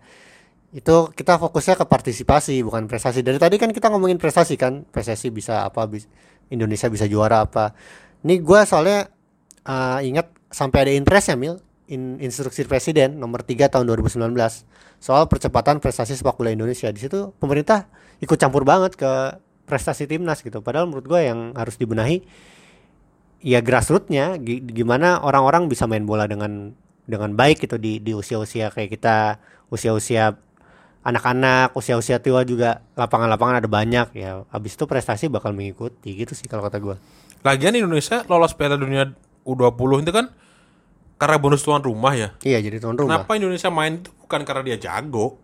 Itu kita fokusnya ke partisipasi bukan prestasi. Dari tadi kan kita ngomongin prestasi kan? Prestasi bisa apa bis- Indonesia bisa juara apa. Ini gua soalnya uh, ingat sampai ada impres ya mil. In, instruksi presiden nomor 3 tahun 2019 soal percepatan prestasi sepak bola Indonesia. Di situ pemerintah ikut campur banget ke prestasi timnas gitu. Padahal menurut gua yang harus dibenahi ya grassrootsnya gi- gimana orang-orang bisa main bola dengan dengan baik gitu di di usia-usia kayak kita usia-usia anak-anak usia-usia tua juga lapangan-lapangan ada banyak ya habis itu prestasi bakal mengikuti gitu sih kalau kata gua Lagian Indonesia lolos Piala Dunia U20 itu kan karena bonus tuan rumah ya. iya jadi tuan rumah Kenapa Indonesia main itu bukan karena dia jago.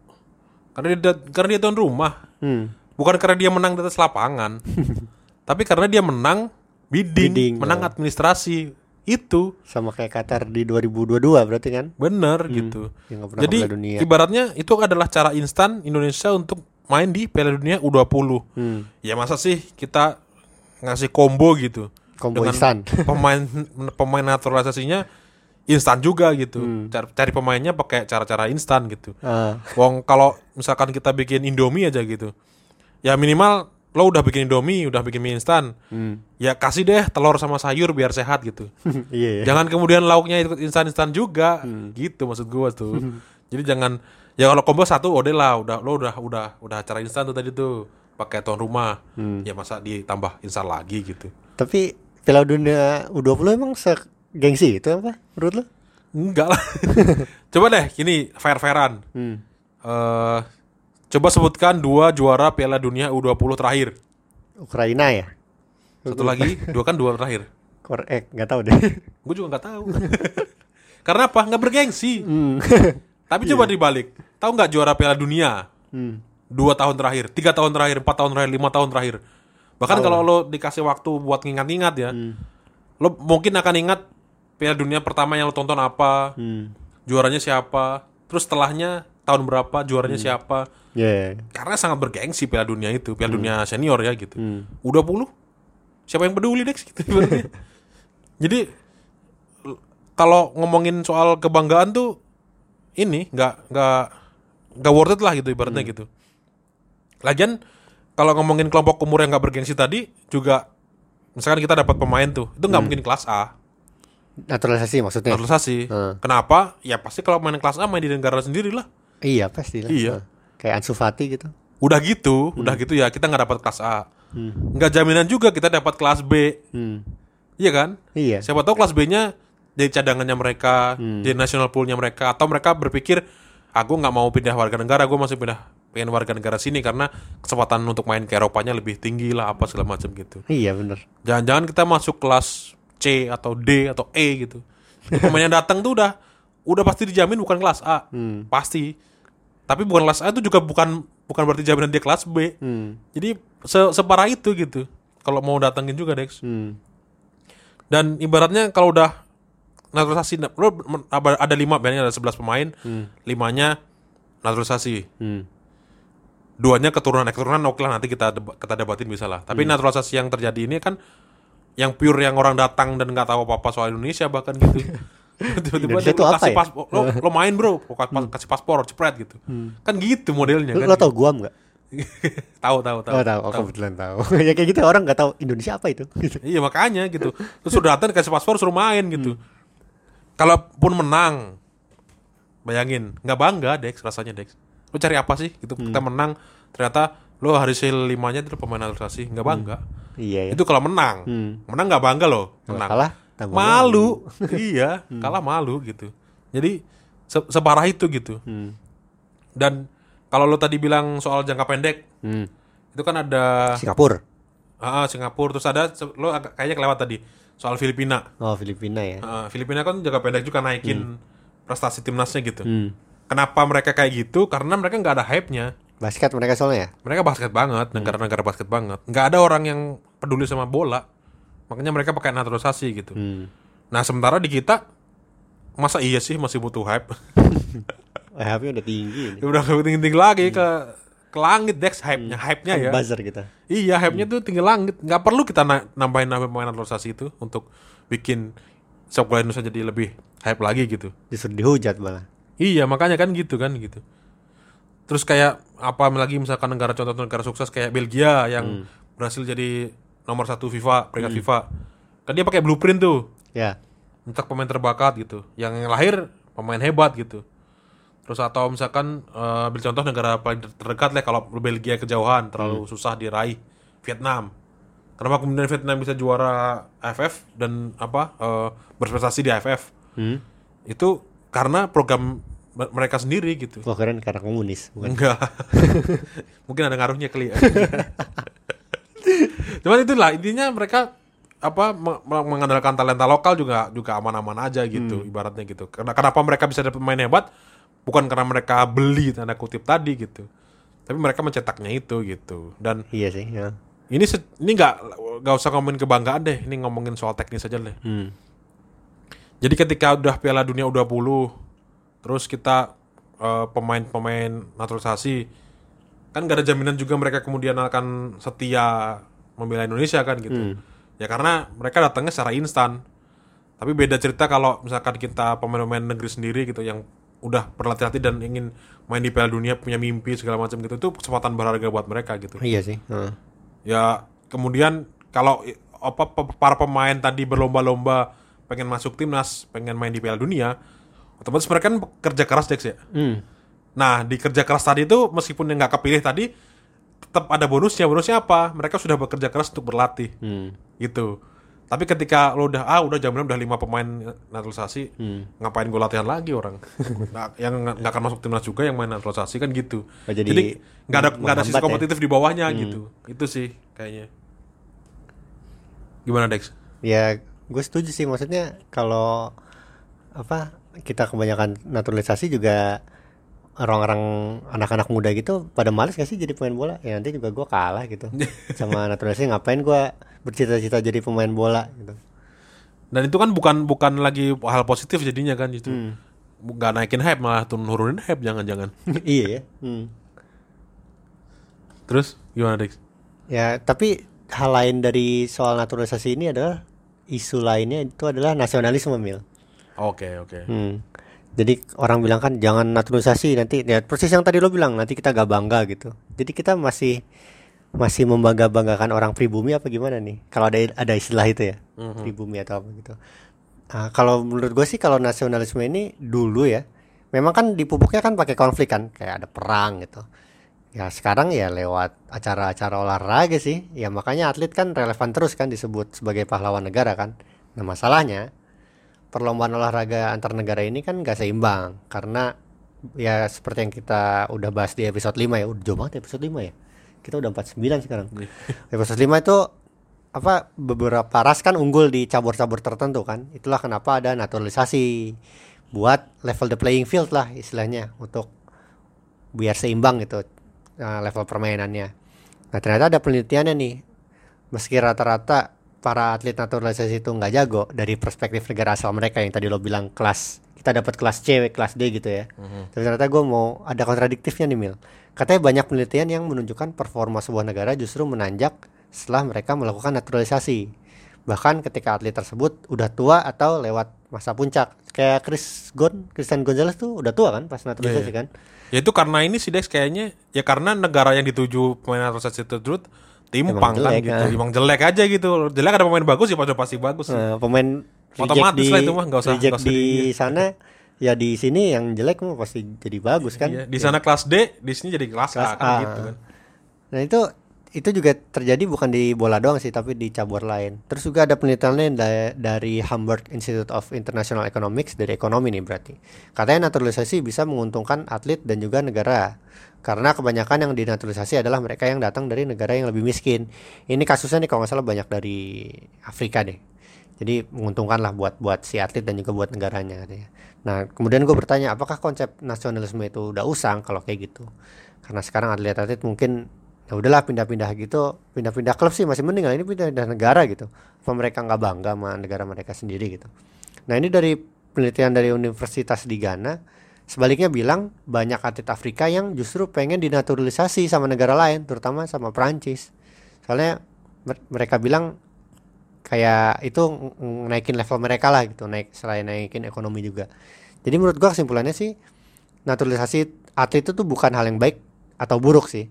Karena dia karena dia tuan rumah. hmm. Bukan karena dia menang di atas lapangan. *laughs* Tapi karena dia menang bidding, Bidding, menang ya. administrasi. Itu sama kayak Qatar di 2022 berarti kan bener gitu. yang nggak pernah Jadi dunia ibaratnya itu adalah cara instan Indonesia untuk main di Piala Dunia U20. hmm. Ya masa sih kita ngasih combo gitu. combo Dengan instan *laughs* pemain pemain naturalisasinya instan juga gitu. Hmm. Cari, cari pemainnya pakai cara-cara instan gitu. Ah, Wong kalau misalkan kita bikin Indomie aja gitu. Ya minimal lo udah bikin Indomie, udah bikin mie instan. hmm. Ya kasih deh telur sama sayur biar sehat gitu. *laughs* iya ya. Jangan kemudian lauknya ikut instan-instan juga. Hmm. Gitu maksud gua tuh. *laughs* Jadi jangan ya kalau combo satu udah lah, udah lo udah udah udah acara instan tuh tadi tuh pakai tuan rumah. Hmm. Ya masa ditambah instan lagi gitu. tapi Piala Dunia U20 emang se gengsi itu apa menurut lo Enggak lah. *laughs* Coba deh gini fair-fairan. hmm. eh coba sebutkan dua juara Piala Dunia U20 terakhir. Ukraina ya Satu lagi, dua kan dua terakhir. Kor eh nggak tahu deh. *laughs* Gue juga nggak tahu. *laughs* Karena apa? Nggak bergengsi. Hmm. *laughs* Tapi coba dibalik. Tahu nggak juara Piala Dunia? Hmm. Dua tahun terakhir, tiga tahun terakhir, empat tahun terakhir, lima tahun terakhir. Bahkan kalau lo dikasih waktu buat ngingat-ngingat ya, Hmm. lo mungkin akan ingat Piala Dunia pertama yang lo tonton apa, Hmm. juaranya siapa, terus setelahnya tahun berapa, juaranya Hmm. siapa. Ya. Karena sangat bergengsi Piala Dunia itu, Piala Dunia senior ya gitu. Hmm. Udah puluh, siapa yang peduli Dex gitu. *laughs* Jadi kalau ngomongin soal kebanggaan tuh ini nggak nggak nggak worth it lah gitu ibaratnya Hmm. gitu. Lagian kalau ngomongin kelompok umur yang nggak bergengsi tadi juga misalkan kita dapat pemain tuh itu Hmm. nggak mungkin kelas A Naturalisasi maksudnya. naturalisasi. Hmm. Kenapa? Ya pasti kalau main kelas A main di negara sendiri lah. Iya pasti lah. Iya. Nah, Kayak Ansu Fati gitu. Udah gitu, udah gitu ya kita nggak dapat kelas A. Hmm. Nggak jaminan juga kita dapat kelas B, Hmm. iya kan? Iya. Siapa tahu kelas B-nya jadi cadangannya mereka, Hmm. jadi national pool-nya mereka, atau mereka berpikir, aku nggak mau pindah warga negara, gue masih pindah pengen warga negara sini karena kesempatan untuk main ke Eropanya lebih tinggi lah apa segala macam gitu. Iya bener. Jangan-jangan kita masuk kelas C atau D atau E gitu. Pemain yang datang tuh udah udah pasti dijamin bukan kelas A, Hmm. pasti. Tapi bukan kelas A itu juga bukan bukan berarti jaminan dia kelas B. Hmm. Jadi se- separah itu gitu. Kalau mau datengin juga Dex. Hmm. Dan ibaratnya kalau udah naturalisasi ada lima bandnya ada 11 pemain, limanya naturalisasi. Hmm. Duanya keturunan, eh, keturunan oke lah nanti kita deba- kita debatin bisa lah. Tapi naturalisasi yang terjadi ini kan yang pure yang orang datang dan nggak tahu apa-apa soal Indonesia bahkan gitu. *laughs* *laughs* Tiba-tiba dia apa kasih ya? paspor, lo, *laughs* lo main bro, lo kas- kasih paspor, cepret gitu. Kan gitu modelnya kan. lo tau Guam nggak? *laughs* tahu tahu tahu. Oh tahu. Oh kebetulan tahu. ya kayak gitu orang nggak tahu Indonesia apa itu. Iya makanya gitu. Terus sudah datang dikasih paspor suruh main gitu. Kalaupun menang, bayangin nggak bangga Dex rasanya Dex. Lo cari apa sih? Gitu kita menang ternyata lo hasil limanya itu pemain naturalisasi nggak bangga. Iya ya. Itu kalau menang, Hmm. menang nggak bangga lo. Menang. kalah tambah malu. *laughs* iya, kalah malu gitu. Jadi se- separah itu gitu. Hmm. Dan kalau lo tadi bilang soal jangka pendek, Hmm. itu kan ada Singapura. ah, Singapura terus ada lo agak kayaknya kelewat tadi soal Filipina. Oh Filipina ya. Uh, Filipina kan jangka pendek juga naikin prestasi timnasnya gitu. Hmm. Kenapa mereka kayak gitu? Karena mereka nggak ada hype-nya. Basket mereka soalnya ya. Mereka basket banget, negara-negara basket banget. Nggak ada orang yang peduli sama bola. Makanya mereka pakai naturalisasi gitu. Hmm. Nah sementara di kita, masa iya sih masih butuh hype? *laughs* Eh, HP udah tinggi ini. Udah tinggi-tinggi lagi ke ke langit Dex hype-nya, hype-nya ya. Buzzer kita. Iya, hype-nya tuh tinggi langit. Nggak perlu kita na- nambahin nambahin pemain naturalisasi itu untuk bikin sepak bola Indonesia jadi lebih hype lagi gitu. Justru dihujat malah. Iya makanya kan gitu kan gitu. Terus kayak apa lagi misalkan negara contoh negara sukses kayak Belgia yang berhasil jadi nomor satu FIFA peringkat FIFA. Kan dia pakai blueprint tuh, Ya. mencetak pemain terbakat gitu. Yang lahir pemain hebat gitu. Terus atau misalkan eh, ambil contoh negara paling ter- terdekat lah kalau Belgia kejauhan terlalu susah diraih Vietnam. Kenapa kemudian Vietnam bisa juara AFF dan apa eh, berprestasi di AFF? Hmm. Itu karena program me- mereka sendiri gitu. Wah keren karena komunis bukan. Enggak. *laughs* Mungkin ada ngaruhnya kali ya. *laughs* Cuman itulah intinya mereka apa me- me- mengandalkan talenta lokal juga juga aman-aman aja gitu ibaratnya gitu. Karena kenapa mereka bisa dapat pemain hebat bukan karena mereka beli tanda kutip tadi gitu. Tapi mereka mencetaknya itu gitu. Dan Iya sih. Ya. ini ini nggak nggak usah ngomongin kebanggaan deh, ini ngomongin soal teknis aja deh. Hmm. Jadi ketika udah Piala Dunia U20 terus kita eh, pemain-pemain naturalisasi kan gak ada jaminan juga mereka kemudian akan setia membela Indonesia kan gitu. Ya karena mereka datangnya secara instan. Tapi beda cerita kalau misalkan kita pemain-pemain negeri sendiri gitu yang udah berlatih-latih dan ingin main di Piala Dunia punya mimpi segala macam gitu itu kesempatan berharga buat mereka gitu. Iya sih. Heeh. Ya kemudian kalau apa para pemain tadi berlomba-lomba pengen masuk timnas, pengen main di Piala Dunia, otomatis mereka kan kerja keras Dex ya. Hmm. Nah di kerja keras tadi itu meskipun yang nggak kepilih tadi, tetap ada bonusnya. Bonusnya apa? Mereka sudah bekerja keras untuk berlatih, Hmm. gitu. Tapi ketika lo udah ah udah jaminan udah lima pemain naturalisasi, ngapain gue latihan lagi orang? *laughs* Nggak- yang nggak akan masuk timnas juga yang main naturalisasi kan gitu. Oh, jadi jadi nggak ada nggak ada sisi ya? kompetitif di bawahnya gitu. Itu sih kayaknya. Gimana Dex? Ya gue setuju sih maksudnya kalau apa kita kebanyakan naturalisasi juga orang-orang anak-anak muda gitu pada males gak sih jadi pemain bola ya nanti juga gue kalah gitu *laughs* sama naturalisasi ngapain gue bercita-cita jadi pemain bola gitu Dan itu kan bukan bukan lagi hal positif jadinya kan itu. Hmm. Nggak naikin hype malah turun nurunin hype jangan-jangan. *laughs* iya ya Hmm. Terus gimana Dix? ya tapi hal lain dari soal naturalisasi ini adalah isu lainnya itu adalah nasionalisme mil Oke oke. Hmm. Jadi orang bilang kan jangan naturalisasi nanti ya persis yang tadi lo bilang nanti kita gak bangga gitu. Jadi kita masih masih membangga banggakan orang pribumi apa gimana nih? Kalau ada ada istilah itu ya pribumi atau apa gitu. Nah, kalau menurut gue sih kalau nasionalisme ini dulu ya, memang kan dipupuknya kan pakai konflik kan, kayak ada perang gitu. Ya sekarang ya lewat acara-acara olahraga sih, ya makanya atlet kan relevan terus kan disebut sebagai pahlawan negara kan. Nah masalahnya perlombaan olahraga antar negara ini kan gak seimbang. Karena ya seperti yang kita udah bahas di episode 5 ya udah jauh banget episode 5 ya. Kita udah 49 sekarang. Episode 5 itu apa beberapa ras kan unggul di cabur-cabur tertentu kan. Itulah kenapa ada naturalisasi buat level the playing field lah istilahnya untuk biar seimbang gitu uh, level permainannya. Nah ternyata ada penelitiannya nih. Meski rata-rata para atlet naturalisasi itu nggak jago dari perspektif negara asal mereka yang tadi lo bilang kelas kita dapat kelas C, kelas D gitu ya. Tapi ternyata gue mau ada kontradiktifnya nih Mil. Katanya banyak penelitian yang menunjukkan performa sebuah negara justru menanjak setelah mereka melakukan naturalisasi. Bahkan ketika atlet tersebut udah tua atau lewat masa puncak. Kayak Chris Gon, Christian Gonzalez tuh udah tua kan pas naturalisasi Iya, iya. kan. Ya itu karena ini sih Dex kayaknya ya karena negara yang dituju pemain naturalisasi tersebut timpang kan jelek, gitu. ah. Emang jelek aja gitu. Jelek ada pemain bagus ya pasti pasti bagus. Nah, pemain Otomatis di, lah itu mah, nggak usah- nggak usah di di- sana ya di sini yang jelek mah pasti jadi bagus kan. Iya, di sana kelas D, di sini jadi kelas, Kelas A, kan A. gitu kan. Nah itu itu juga terjadi bukan di bola doang sih tapi di cabur lain. Terus juga ada penelitiannya da- dari Hamburg Institute of International Economics dari ekonomi nih berarti. Katanya naturalisasi bisa menguntungkan atlet dan juga negara. Karena kebanyakan yang dinaturalisasi adalah mereka yang datang dari negara yang lebih miskin. Ini kasusnya nih kalau nggak salah banyak dari Afrika deh. Jadi menguntungkan lah buat buat si atlet dan juga buat negaranya katanya. Nah kemudian gue bertanya apakah konsep nasionalisme itu udah usang kalau kayak gitu? Karena sekarang atlet-atlet mungkin ya udahlah pindah-pindah gitu, pindah-pindah klub sih masih mending lah ini pindah-pindah negara gitu. Apa mereka nggak bangga sama negara mereka sendiri gitu? Nah ini dari penelitian dari Universitas di Ghana sebaliknya bilang banyak atlet Afrika yang justru pengen dinaturalisasi sama negara lain, terutama sama Prancis. Soalnya mer- mereka bilang kayak itu naikin level mereka lah gitu, naik selain naikin ekonomi juga. Jadi menurut gua kesimpulannya sih naturalisasi atlet itu tuh bukan hal yang baik atau buruk sih.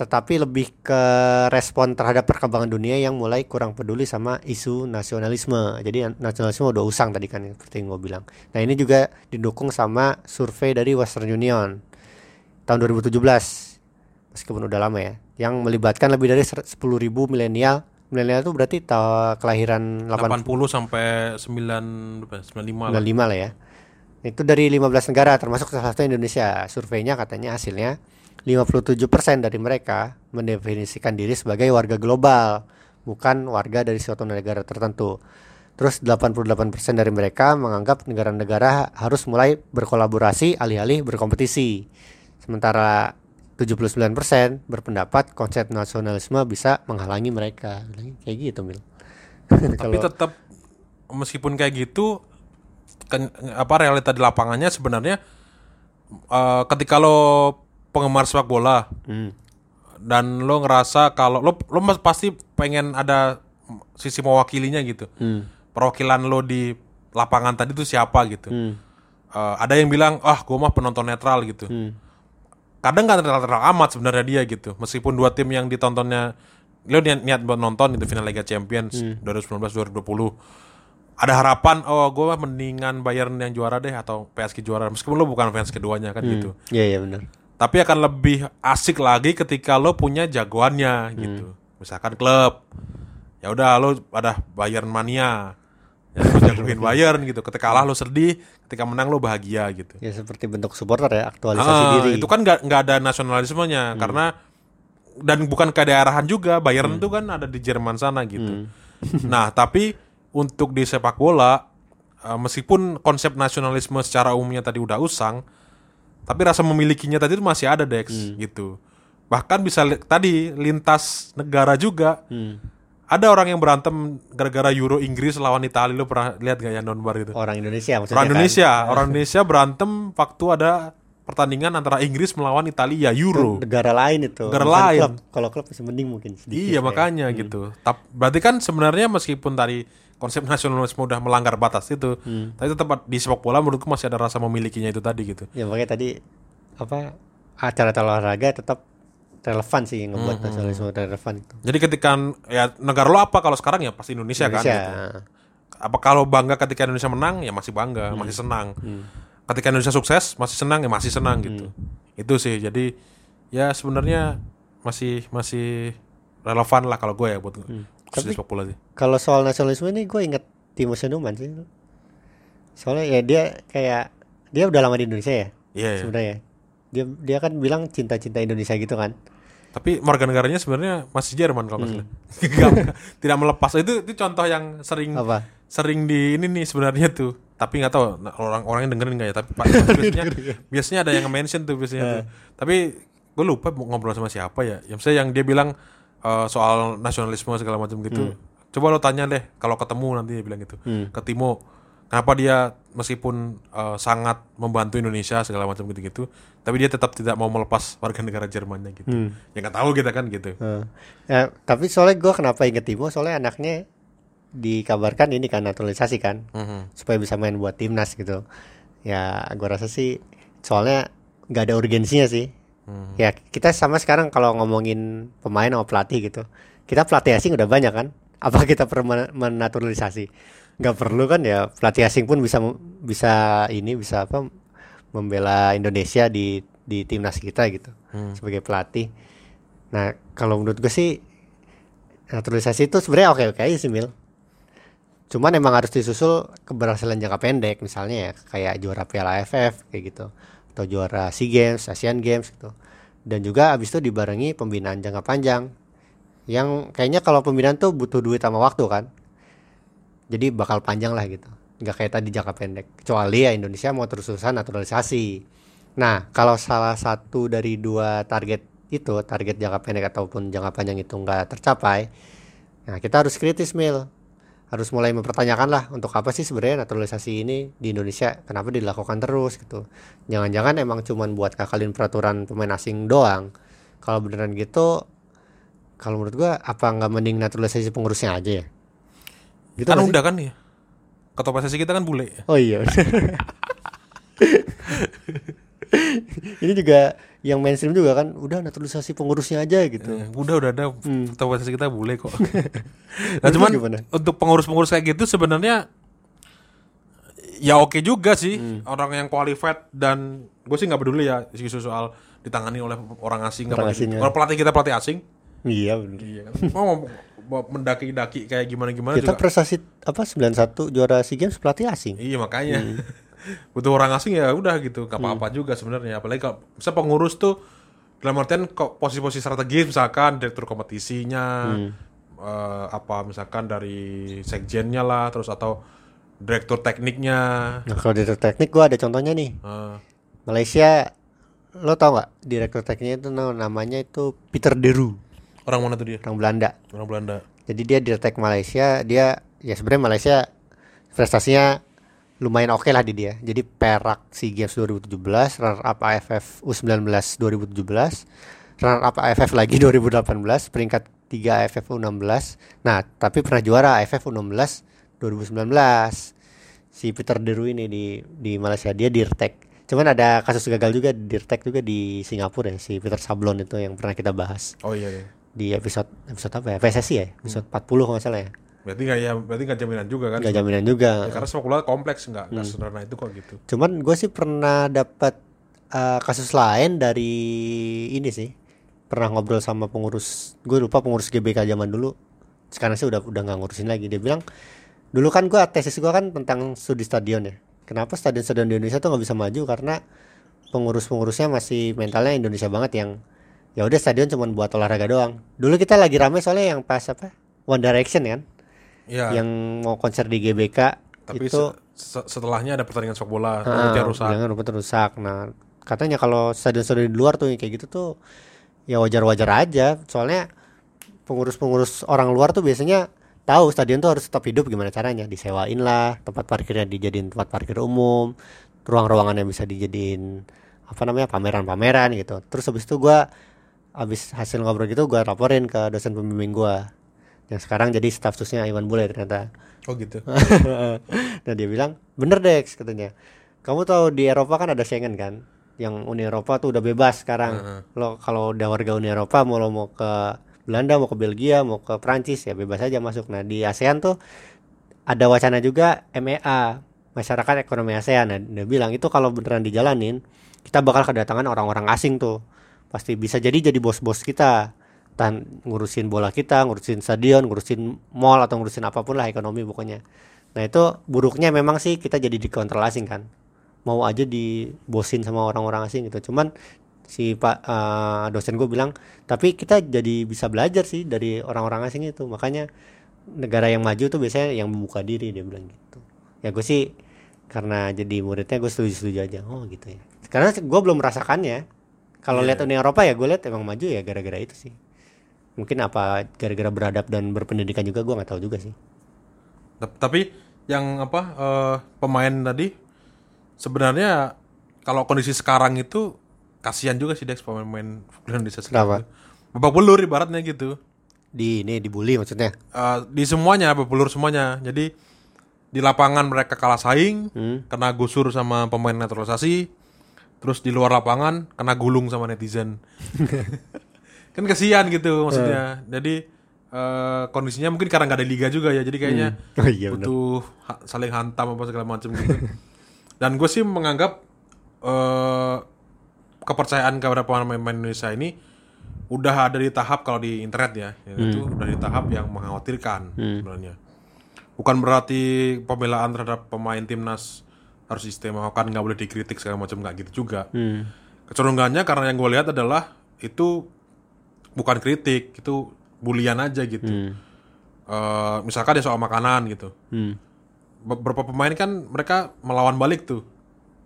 Tetapi lebih ke respon terhadap perkembangan dunia yang mulai kurang peduli sama isu nasionalisme. Jadi nasionalisme udah usang tadi kan seperti yang gue bilang. Nah ini juga didukung sama survei dari Western Union tahun 2017 meskipun udah lama ya yang melibatkan lebih dari 10.000 milenial milenial itu berarti ta- kelahiran 80 80 sampai 9 berapa, 95 lah. 95 lah ya. Itu dari 15 negara termasuk salah satu Indonesia. Surveinya katanya hasilnya 57% dari mereka mendefinisikan diri sebagai warga global, bukan warga dari suatu negara tertentu. Terus 88% dari mereka menganggap negara-negara harus mulai berkolaborasi alih-alih berkompetisi. Sementara 79% berpendapat konsep nasionalisme bisa menghalangi mereka. Kayak gitu, Mil. Tapi *laughs* tetap meskipun kayak gitu kan apa realita di lapangannya sebenarnya eh, ketika lo penggemar sepak bola Hmm. dan lo ngerasa kalau lo lo pasti pengen ada sisi mewakilinya gitu. Hmm. Perwakilan lo di lapangan tadi tuh siapa gitu. Hmm. Eh, ada yang bilang, "Ah, gue mah penonton netral gitu." Hmm. kadang nggak netral amat sebenarnya dia gitu meskipun dua tim yang ditontonnya lo niat, niat buat nonton itu final Liga Champions 2019-2020 ada harapan oh gue mah mendingan Bayern yang juara deh atau PSG juara meskipun lo bukan fans keduanya kan gitu Iya, iya benar. Tapi akan lebih asik lagi ketika lo punya jagoannya gitu misalkan klub ya udah lo ada Bayern mania ya lo jagoin *laughs* Bayern gitu ketika kalah lo sedih ketika menang lo bahagia gitu Ya seperti bentuk supporter ya, aktualisasi Ah, diri. Hmm. Itu kan nggak nggak ada nasionalismenya karena dan bukan ke daerahan juga. Bayern Hmm. itu kan ada di Jerman sana gitu. *laughs* *laughs* nah tapi untuk di sepak bola eh, meskipun konsep nasionalisme secara umumnya tadi udah usang, tapi rasa memilikinya tadi itu masih ada Dex gitu. Bahkan bisa li- tadi lintas negara juga. Ada orang yang berantem gara-gara Euro Inggris lawan Italia lo pernah lihat gak ya nonbar itu? Orang Indonesia maksudnya. Orang kan? Indonesia, orang Indonesia berantem waktu ada pertandingan antara Inggris melawan Italia Euro. Negara lain itu. Negara Bukan lain. klub. Kalau klub masih mending mungkin sedikit. Iya ya. makanya gitu. Tap, berarti kan sebenarnya meskipun tadi konsep nasionalisme udah melanggar batas itu, Hmm. tapi tetap di sepak bola menurutku masih ada rasa memilikinya itu tadi gitu. Ya makanya tadi apa acara olahraga tetap relevan sih yang Hmm, ngebuat nasionalisme relevan itu. Jadi ketika ya negara lo apa kalau sekarang ya pasti Indonesia, kan Indonesia. gitu. Apa kalau bangga ketika Indonesia menang ya masih bangga, Hmm. masih senang. Ketika Indonesia sukses masih senang ya masih senang gitu. Hmm. Itu sih. Jadi ya sebenarnya masih masih relevan lah kalau gue ya buat Hmm. Di sepak bola sih. Kalau soal nasionalisme ini gue inget Timo Senuman sih. Soalnya ya dia kayak dia udah lama di Indonesia ya Iya ya. sebenarnya. Dia dia kan bilang cinta-cinta Indonesia gitu kan. Tapi warga negaranya sebenarnya masih Jerman kalau Hmm. *laughs* Nggak- tidak melepas. Itu itu contoh yang sering Apa? sering di ini nih sebenarnya tuh. Tapi nggak tahu nah, orang-orang yang dengerin nggak ya. Tapi biasanya *laughs* biasanya ada yang mention tuh biasanya tuh. Tapi gue lupa ngobrol sama siapa ya. Yang saya yang dia bilang eh, soal nasionalisme segala macam gitu. Coba lo tanya deh kalau ketemu nanti dia bilang gitu. Ke Timo, kenapa dia meskipun eh, sangat membantu Indonesia segala macam gitu-gitu, tapi dia tetap tidak mau melepas warga negara Jermannya gitu. Ya nggak tahu kita kan gitu. Eh, ya, tapi soalnya gue kenapa inget Timo soalnya anaknya dikabarkan ini kan naturalisasi kan Mhm. supaya bisa main buat timnas gitu ya gue rasa sih soalnya nggak ada urgensinya sih Hmm. ya kita sama sekarang kalau ngomongin pemain sama pelatih gitu. Kita pelatih asing udah banyak kan? Apa *laughs* kita perlu men- menaturalisasi? Nggak perlu kan ya pelatih asing pun bisa bisa ini bisa apa membela Indonesia di di timnas kita gitu Hmm. sebagai pelatih. Nah kalau menurut gue sih naturalisasi itu sebenarnya oke oke aja sih Mil. Cuman emang harus disusul keberhasilan jangka pendek misalnya ya kayak juara Piala AFF kayak gitu atau juara SEA Games, Asian Games gitu. Dan juga abis itu dibarengi pembinaan jangka panjang. Yang kayaknya kalau pembinaan tuh butuh duit sama waktu kan. Jadi bakal panjang lah gitu. Nggak kayak tadi jangka pendek. Kecuali ya Indonesia mau terus-terusan naturalisasi. Nah, kalau salah satu dari dua target itu, target jangka pendek ataupun jangka panjang itu nggak tercapai, nah kita harus kritis mil harus mulai mempertanyakan lah untuk apa sih sebenarnya naturalisasi ini di Indonesia? Kenapa dilakukan terus gitu. Jangan-jangan emang cuman buat kakalin peraturan pemain asing doang. Kalau beneran gitu kalau menurut gua apa nggak mending naturalisasi pengurusnya aja ya? Gitu kan udah kan ya. Ketua PSSI kita kan bule. oh iya *laughs* *laughs* ini juga yang mainstream juga kan udah naturalisasi pengurusnya aja gitu Eh, udah udah ada PSSI kita bule kok. *laughs* nah cuman gimana? untuk pengurus-pengurus kayak gitu sebenarnya ya oke juga sih orang yang qualified dan gue sih nggak peduli ya isu soal ditangani oleh orang asing nggak Orang peduli. asing, ya. Kalau pelatih kita pelatih asing, iya bener iya kan. mau mendaki-daki kayak gimana-gimana kita juga. prestasi apa 91 juara SEA Games pelatih asing Iya makanya butuh orang asing ya udah gitu nggak apa-apa juga sebenarnya. Apalagi kalau misal pengurus tuh dalam artian kok posisi-posisi strategis misalkan direktur kompetisinya eh, apa misalkan dari sekjennya lah terus atau direktur tekniknya. Nah kalau direktur teknik gua ada contohnya nih. Eh, Malaysia lo tau nggak? Direktur tekniknya itu namanya itu Peter Deru. Orang mana tuh dia? Orang Belanda. Orang Belanda. Jadi dia direktur Malaysia dia ya sebenarnya Malaysia prestasinya lumayan oke lah di dia. Jadi perak SEA Games 2017 runner up AFF U19 2017 runner up AFF lagi *laughs* 2018 peringkat 3 AFF U16 nah tapi pernah juara AFF U16 2019 si Peter Deru ini di di Malaysia dia dirtek cuman ada kasus gagal juga dirtek juga di Singapura ya si Peter Sablon itu yang pernah kita bahas. Oh iya, iya. di episode episode apa ya? PSSI ya? Episode 40 kalau salah ya berarti nggak ya berarti nggak jaminan juga kan? Nggak jaminan juga. Ya, karena sepak bola kompleks nggak nggak sederhana itu kok gitu. Cuman gue sih pernah dapat eh, kasus lain dari ini sih. Pernah ngobrol sama pengurus gue lupa pengurus GBK zaman dulu. Sekarang sih udah udah nggak ngurusin lagi. Dia bilang dulu kan gue tesis gue kan tentang studi stadion ya. Kenapa stadion-stadion di Indonesia tuh nggak bisa maju? Karena pengurus-pengurusnya masih mentalnya Indonesia banget yang ya udah stadion cuma buat olahraga doang. Dulu kita lagi rame soalnya yang pas apa? One Direction kan Iya. yang mau konser di GBK Tapi itu se- se- setelahnya ada pertandingan sepak bola, Ah, rumputnya rusak. Jangan rumput rusak. Nah, katanya kalau stadion-stadion di luar tuh yang kayak gitu tuh ya wajar-wajar aja. Soalnya pengurus-pengurus orang luar tuh biasanya tahu stadion tuh harus tetap hidup gimana caranya. Disewain lah, tempat parkirnya dijadiin tempat parkir umum, ruang-ruangannya bisa dijadiin apa namanya pameran-pameran gitu. Terus habis itu gua habis hasil ngobrol gitu gua laporin ke dosen pembimbing gua yang sekarang jadi staf susnya Iwan Bule ternyata. Oh gitu. *laughs* nah dia bilang bener Dex katanya. Kamu tahu di Eropa kan ada Schengen kan? Yang Uni Eropa tuh udah bebas sekarang. Lo kalau udah warga Uni Eropa mau lo mau ke Belanda mau ke Belgia mau ke Prancis ya bebas aja masuk. Nah di ASEAN tuh ada wacana juga MEA masyarakat ekonomi ASEAN. Nah, dia bilang itu kalau beneran dijalanin kita bakal kedatangan orang-orang asing tuh. Pasti bisa jadi jadi bos-bos kita tan ngurusin bola kita ngurusin stadion ngurusin mall atau ngurusin apa pun lah ekonomi pokoknya. Nah itu buruknya memang sih kita jadi dikontrol asing kan. Mau aja dibosin sama orang-orang asing gitu. Cuman si pak eh, dosen gue bilang tapi kita jadi bisa belajar sih dari orang-orang asing itu. Makanya negara yang maju tuh biasanya yang membuka diri dia bilang gitu. Ya gue sih karena jadi muridnya gue setuju-setuju aja. Oh gitu ya. Karena gue belum merasakannya. Kalau lihat Uni Eropa ya gue lihat emang maju ya gara-gara itu sih mungkin apa gara-gara beradab dan berpendidikan juga gue nggak tahu juga sih Tap- Tapi yang apa eh, pemain tadi sebenarnya kalau kondisi sekarang itu kasihan juga sih Dex pemain-pemain Indonesia sekarang. Babak belur ibaratnya gitu. di ini dibully maksudnya Eh, di semuanya babak belur semuanya. Jadi di lapangan mereka kalah saing, Hmm. kena gusur sama pemain naturalisasi, terus di luar lapangan kena gulung sama netizen. *laughs* kan kasihan gitu maksudnya. Jadi eh, kondisinya mungkin karena nggak ada liga juga ya, jadi kayaknya oh iya butuh ha- saling hantam apa segala macam gitu. Dan gue sih menganggap eh kepercayaan kepada pemain-pemain Indonesia ini udah ada di tahap kalau di internet ya, itu udah di tahap yang mengkhawatirkan sebenarnya. Bukan berarti pembelaan terhadap pemain timnas harus istimewakan nggak boleh dikritik segala macam nggak gitu juga. Hmm. Kecenderungannya karena yang gue lihat adalah itu bukan kritik, itu bulian aja gitu. Hmm. Eh, misalkan dia soal makanan gitu. Hmm. Beberapa pemain kan mereka melawan balik tuh,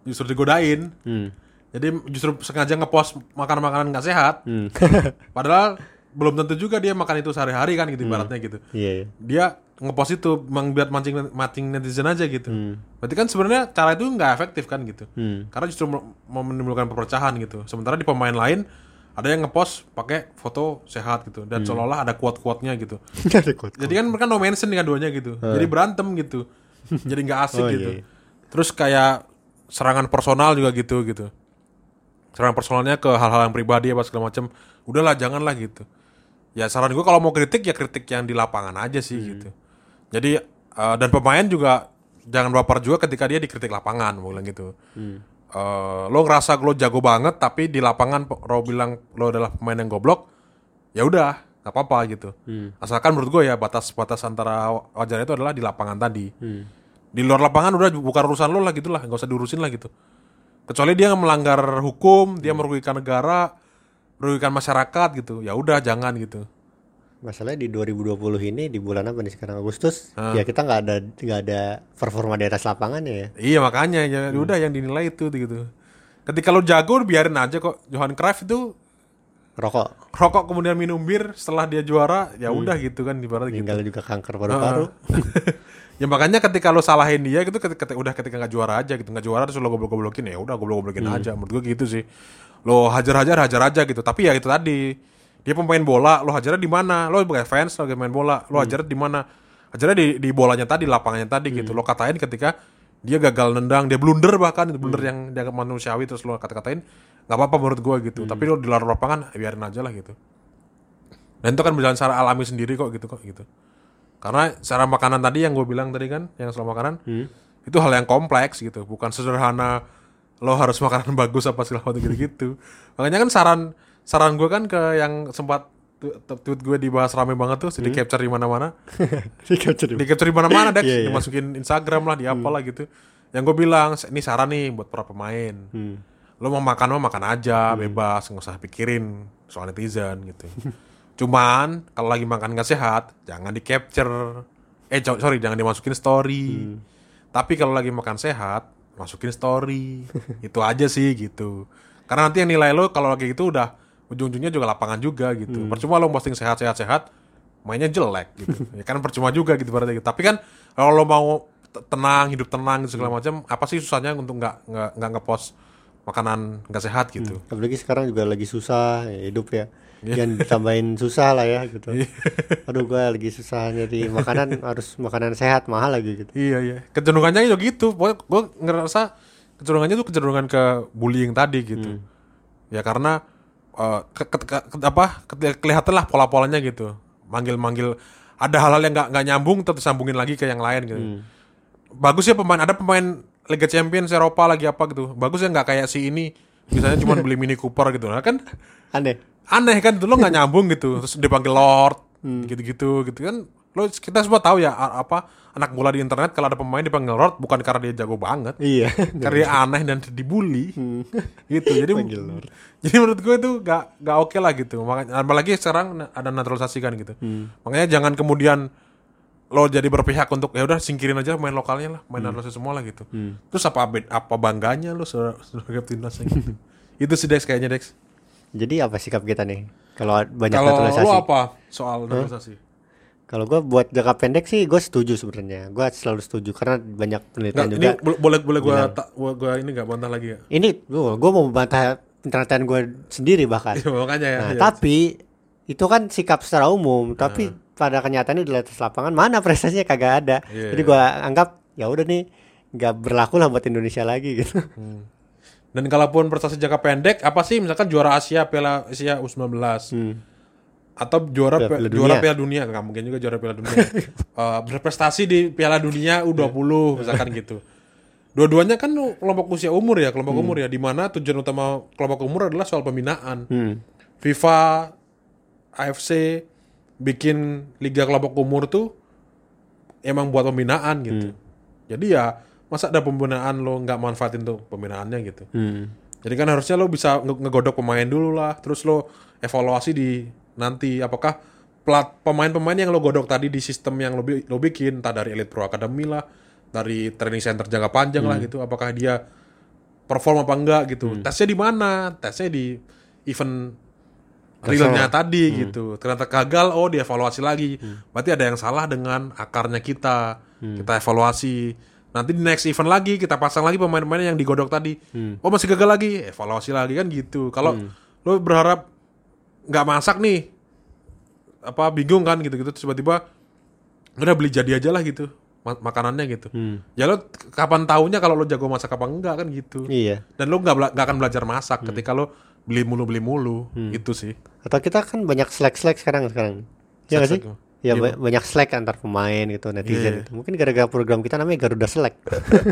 justru digodain. Hmm. Jadi justru sengaja ngepost makanan-makanan nggak sehat. Hmm. *laughs* Padahal belum tentu juga dia makan itu sehari-hari kan gitu ibaratnya gitu. Iya. iya. Dia ngepost itu memang buat mancing mancing netizen aja gitu. Hmm. Berarti kan sebenarnya cara itu nggak efektif kan gitu. Hmm. Karena justru menimbulkan perpecahan gitu. Sementara di pemain lain ada yang ngepost pakai foto sehat gitu dan Hmm. seolah-olah ada quote-quote-nya gitu. *laughs* Ada quote. Jadi kan mereka no mention dengan duanya gitu. Jadi berantem gitu. *laughs* Jadi nggak asik Oh, gitu. iya, iya. Terus kayak serangan personal juga gitu gitu. Serangan personalnya ke hal-hal yang pribadi apa segala macam. Udahlah janganlah gitu. Ya saran gue kalau mau kritik ya kritik yang di lapangan aja sih Hmm. gitu. Jadi eh, dan pemain juga jangan baper juga ketika dia dikritik lapangan, mau bilang gitu. Hmm. Eh, lo ngerasa lo jago banget tapi di lapangan lo bilang lo adalah pemain yang goblok, ya udah nggak apa-apa gitu. Hmm. Asalkan menurut gue ya batas-batas antara wajar itu adalah di lapangan tadi. Hmm. Di luar lapangan udah bukan urusan lo lah gitu lah, nggak usah diurusin lah gitu. Kecuali dia melanggar hukum, dia merugikan negara, merugikan masyarakat gitu. Ya udah jangan gitu. Masalahnya di 2020 ini di bulan apa nih sekarang Agustus? Ya kita nggak ada nggak ada performa di atas lapangan ya. Iya makanya ya udah yang dinilai itu gitu. Ketika lo jago biarin aja kok. Johan Cruyff itu Rokok. rokok kemudian minum bir setelah dia juara ya udah gitu kan ibaratnya gitu. Tinggal juga kanker paru-paru. *laughs* ya makanya ketika lo salahin dia gitu ketika, ketika- udah ketika nggak juara aja gitu nggak juara terus lo goblok-goblokin ya udah goblok-goblokin aja menurut gue gitu sih lo hajar-hajar hajar aja gitu tapi ya itu tadi dia pemain bola lo hajarnya di mana? Lo sebagai fans lo main bola. Lo hajarnya di mana? Hajarnya di di bolanya tadi lapangannya tadi gitu. Lo katain ketika dia gagal nendang dia blunder bahkan itu blunder yang dianggap manusiawi terus lo kata-katain nggak apa-apa menurut gue gitu. Tapi lo di luar lapangan ya biarin aja lah gitu. Dan itu kan berjalan secara alami sendiri kok gitu kok gitu. Karena secara makanan tadi yang gue bilang tadi kan yang soal makanan itu hal yang kompleks gitu. Bukan sederhana lo harus makanan *laughs* bagus apa segala macam gitu gitu makanya kan saran saran gue kan ke yang sempat tweet gue dibahas rame banget tuh di capture di mana-mana. *laughs* Di capture di mana-mana Dex. Iya, iya. dimasukin Instagram lah di apalah gitu. Yang gue bilang ini saran nih buat para pemain. Hmm. lo mau makan mah makan aja bebas nggak usah pikirin soal netizen gitu. *laughs* Cuman kalau lagi makan nggak sehat jangan di capture eh sorry jangan dimasukin story. Tapi kalau lagi makan sehat, masukin story. *laughs* itu aja sih gitu. Karena nanti yang nilai lo kalau lagi gitu udah ujung-ujungnya juga lapangan juga gitu. Percuma lo posting sehat-sehat-sehat, mainnya jelek gitu. *laughs* ya kan percuma juga gitu berarti. Tapi kan kalau lo mau tenang, hidup tenang gitu segala macam, apa sih susahnya untuk nggak nggak nggak ngepost makanan nggak sehat gitu. Apalagi sekarang juga lagi susah ya, hidup ya. Jangan ditambahin *laughs* susah lah ya gitu. Aduh gua lagi susah jadi makanan *laughs* harus makanan sehat mahal lagi gitu. Iya iya. Kecenderungannya juga gitu. Pokoknya gue ngerasa kecenderungannya tuh kecenderungan ke bullying tadi gitu. Ya karena eh, ke, ke- ke- ke- apa ke- kelihatan lah pola-polanya gitu. Manggil-manggil ada hal-hal yang nggak nggak nyambung terus sambungin lagi ke yang lain gitu. Bagus ya pemain ada pemain Liga Champions Eropa lagi apa gitu. Bagus ya nggak kayak si ini misalnya cuma beli Mini Cooper gitu. Nah kan Aneh. aneh kan itu lo nggak nyambung gitu terus dipanggil Lord gitu-gitu gitu kan lo kita semua tahu ya apa anak bola di internet kalau ada pemain dipanggil Lord bukan karena dia jago banget Iya. *laughs* karena dia aneh dan dibully *laughs* gitu. Jadi *laughs* jadi menurut gue itu gak gak oke lah gitu. Makanya apalagi sekarang ada naturalisasi kan gitu. Makanya jangan kemudian lo jadi berpihak untuk ya udah singkirin aja main lokalnya lah main naturalisasi semua lah gitu. Terus apa apa bangganya lo sebagai timnasnya gitu? Itu sih Dex kayaknya Dex. Jadi apa sikap kita nih? Kalau banyak kalau naturalisasi. lo apa soal naturalisasi Kalau gue buat jangka pendek sih gue setuju sebenarnya. Gue selalu setuju karena banyak penelitian Nggak, juga. ini bo- boleh boleh gue gua ini nggak bantah lagi ya Ini gue mau membantah penelitian gue sendiri bahkan. *laughs* Iya, makanya ya, Nah, ya. tapi itu kan sikap secara umum, tapi pada kenyataannya di atas lapangan mana prestasinya kagak ada. Iya, Jadi gua anggap ya udah nih nggak berlaku lah buat Indonesia lagi gitu. Dan kalaupun prestasi jangka pendek, apa sih misalkan juara Asia, Piala Asia U19 atau juara Piala- juara. Piala Dunia, nggak mungkin juga juara Piala Dunia. *laughs* Eh, berprestasi di Piala Dunia U20 misalkan gitu. Dua-duanya kan kelompok usia umur ya, kelompok umur ya, di mana tujuan utama kelompok umur adalah soal pembinaan. Hmm. FIFA, AFC bikin liga kelompok umur tuh emang buat pembinaan gitu. Jadi ya masa ada pembinaan lo nggak manfaatin tuh pembinaannya gitu. Hmm. Jadi kan harusnya lo bisa nge- ngegodok pemain dulu lah, terus lo evaluasi di nanti apakah plat pemain-pemain yang lo godok tadi di sistem yang lo, lo bikin, entah dari Elite Pro Academy lah, dari training center jangka panjang lah gitu, apakah dia perform apa enggak gitu. Tesnya di mana? Tesnya di event realnya tadi gitu. Ternyata gagal, oh dievaluasi lagi. Berarti ada yang salah dengan akarnya kita. Kita evaluasi. Nanti di next event lagi kita pasang lagi pemain-pemain yang digodok tadi. Oh masih gagal lagi, evaluasi lagi kan gitu. Kalau lo berharap nggak masak nih, apa bingung kan gitu-gitu terus tiba-tiba udah beli jadi aja lah gitu ma- makanannya gitu. Ya lo kapan taunya kalau lo jago masak apa enggak kan gitu. Iya. Dan lo nggak nggak akan belajar masak ketika lo beli mulu beli mulu itu sih. Atau kita kan banyak slack-slack sekarang sekarang. Iya nggak sih? Ya Iya, ba- banyak slack antar pemain gitu netizen Iya. itu. Mungkin gara-gara program kita namanya Garuda Slack.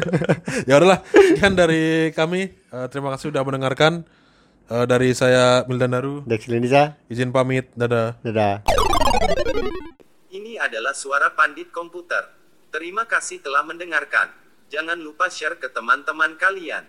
*laughs* ya udahlah, sekian dari kami. Eh, terima kasih sudah mendengarkan. Eh, dari saya Mildan Daru, Dex Lindiza, izin pamit. Dadah. dadah. Ini adalah suara pandit komputer. Terima kasih telah mendengarkan. Jangan lupa share ke teman-teman kalian.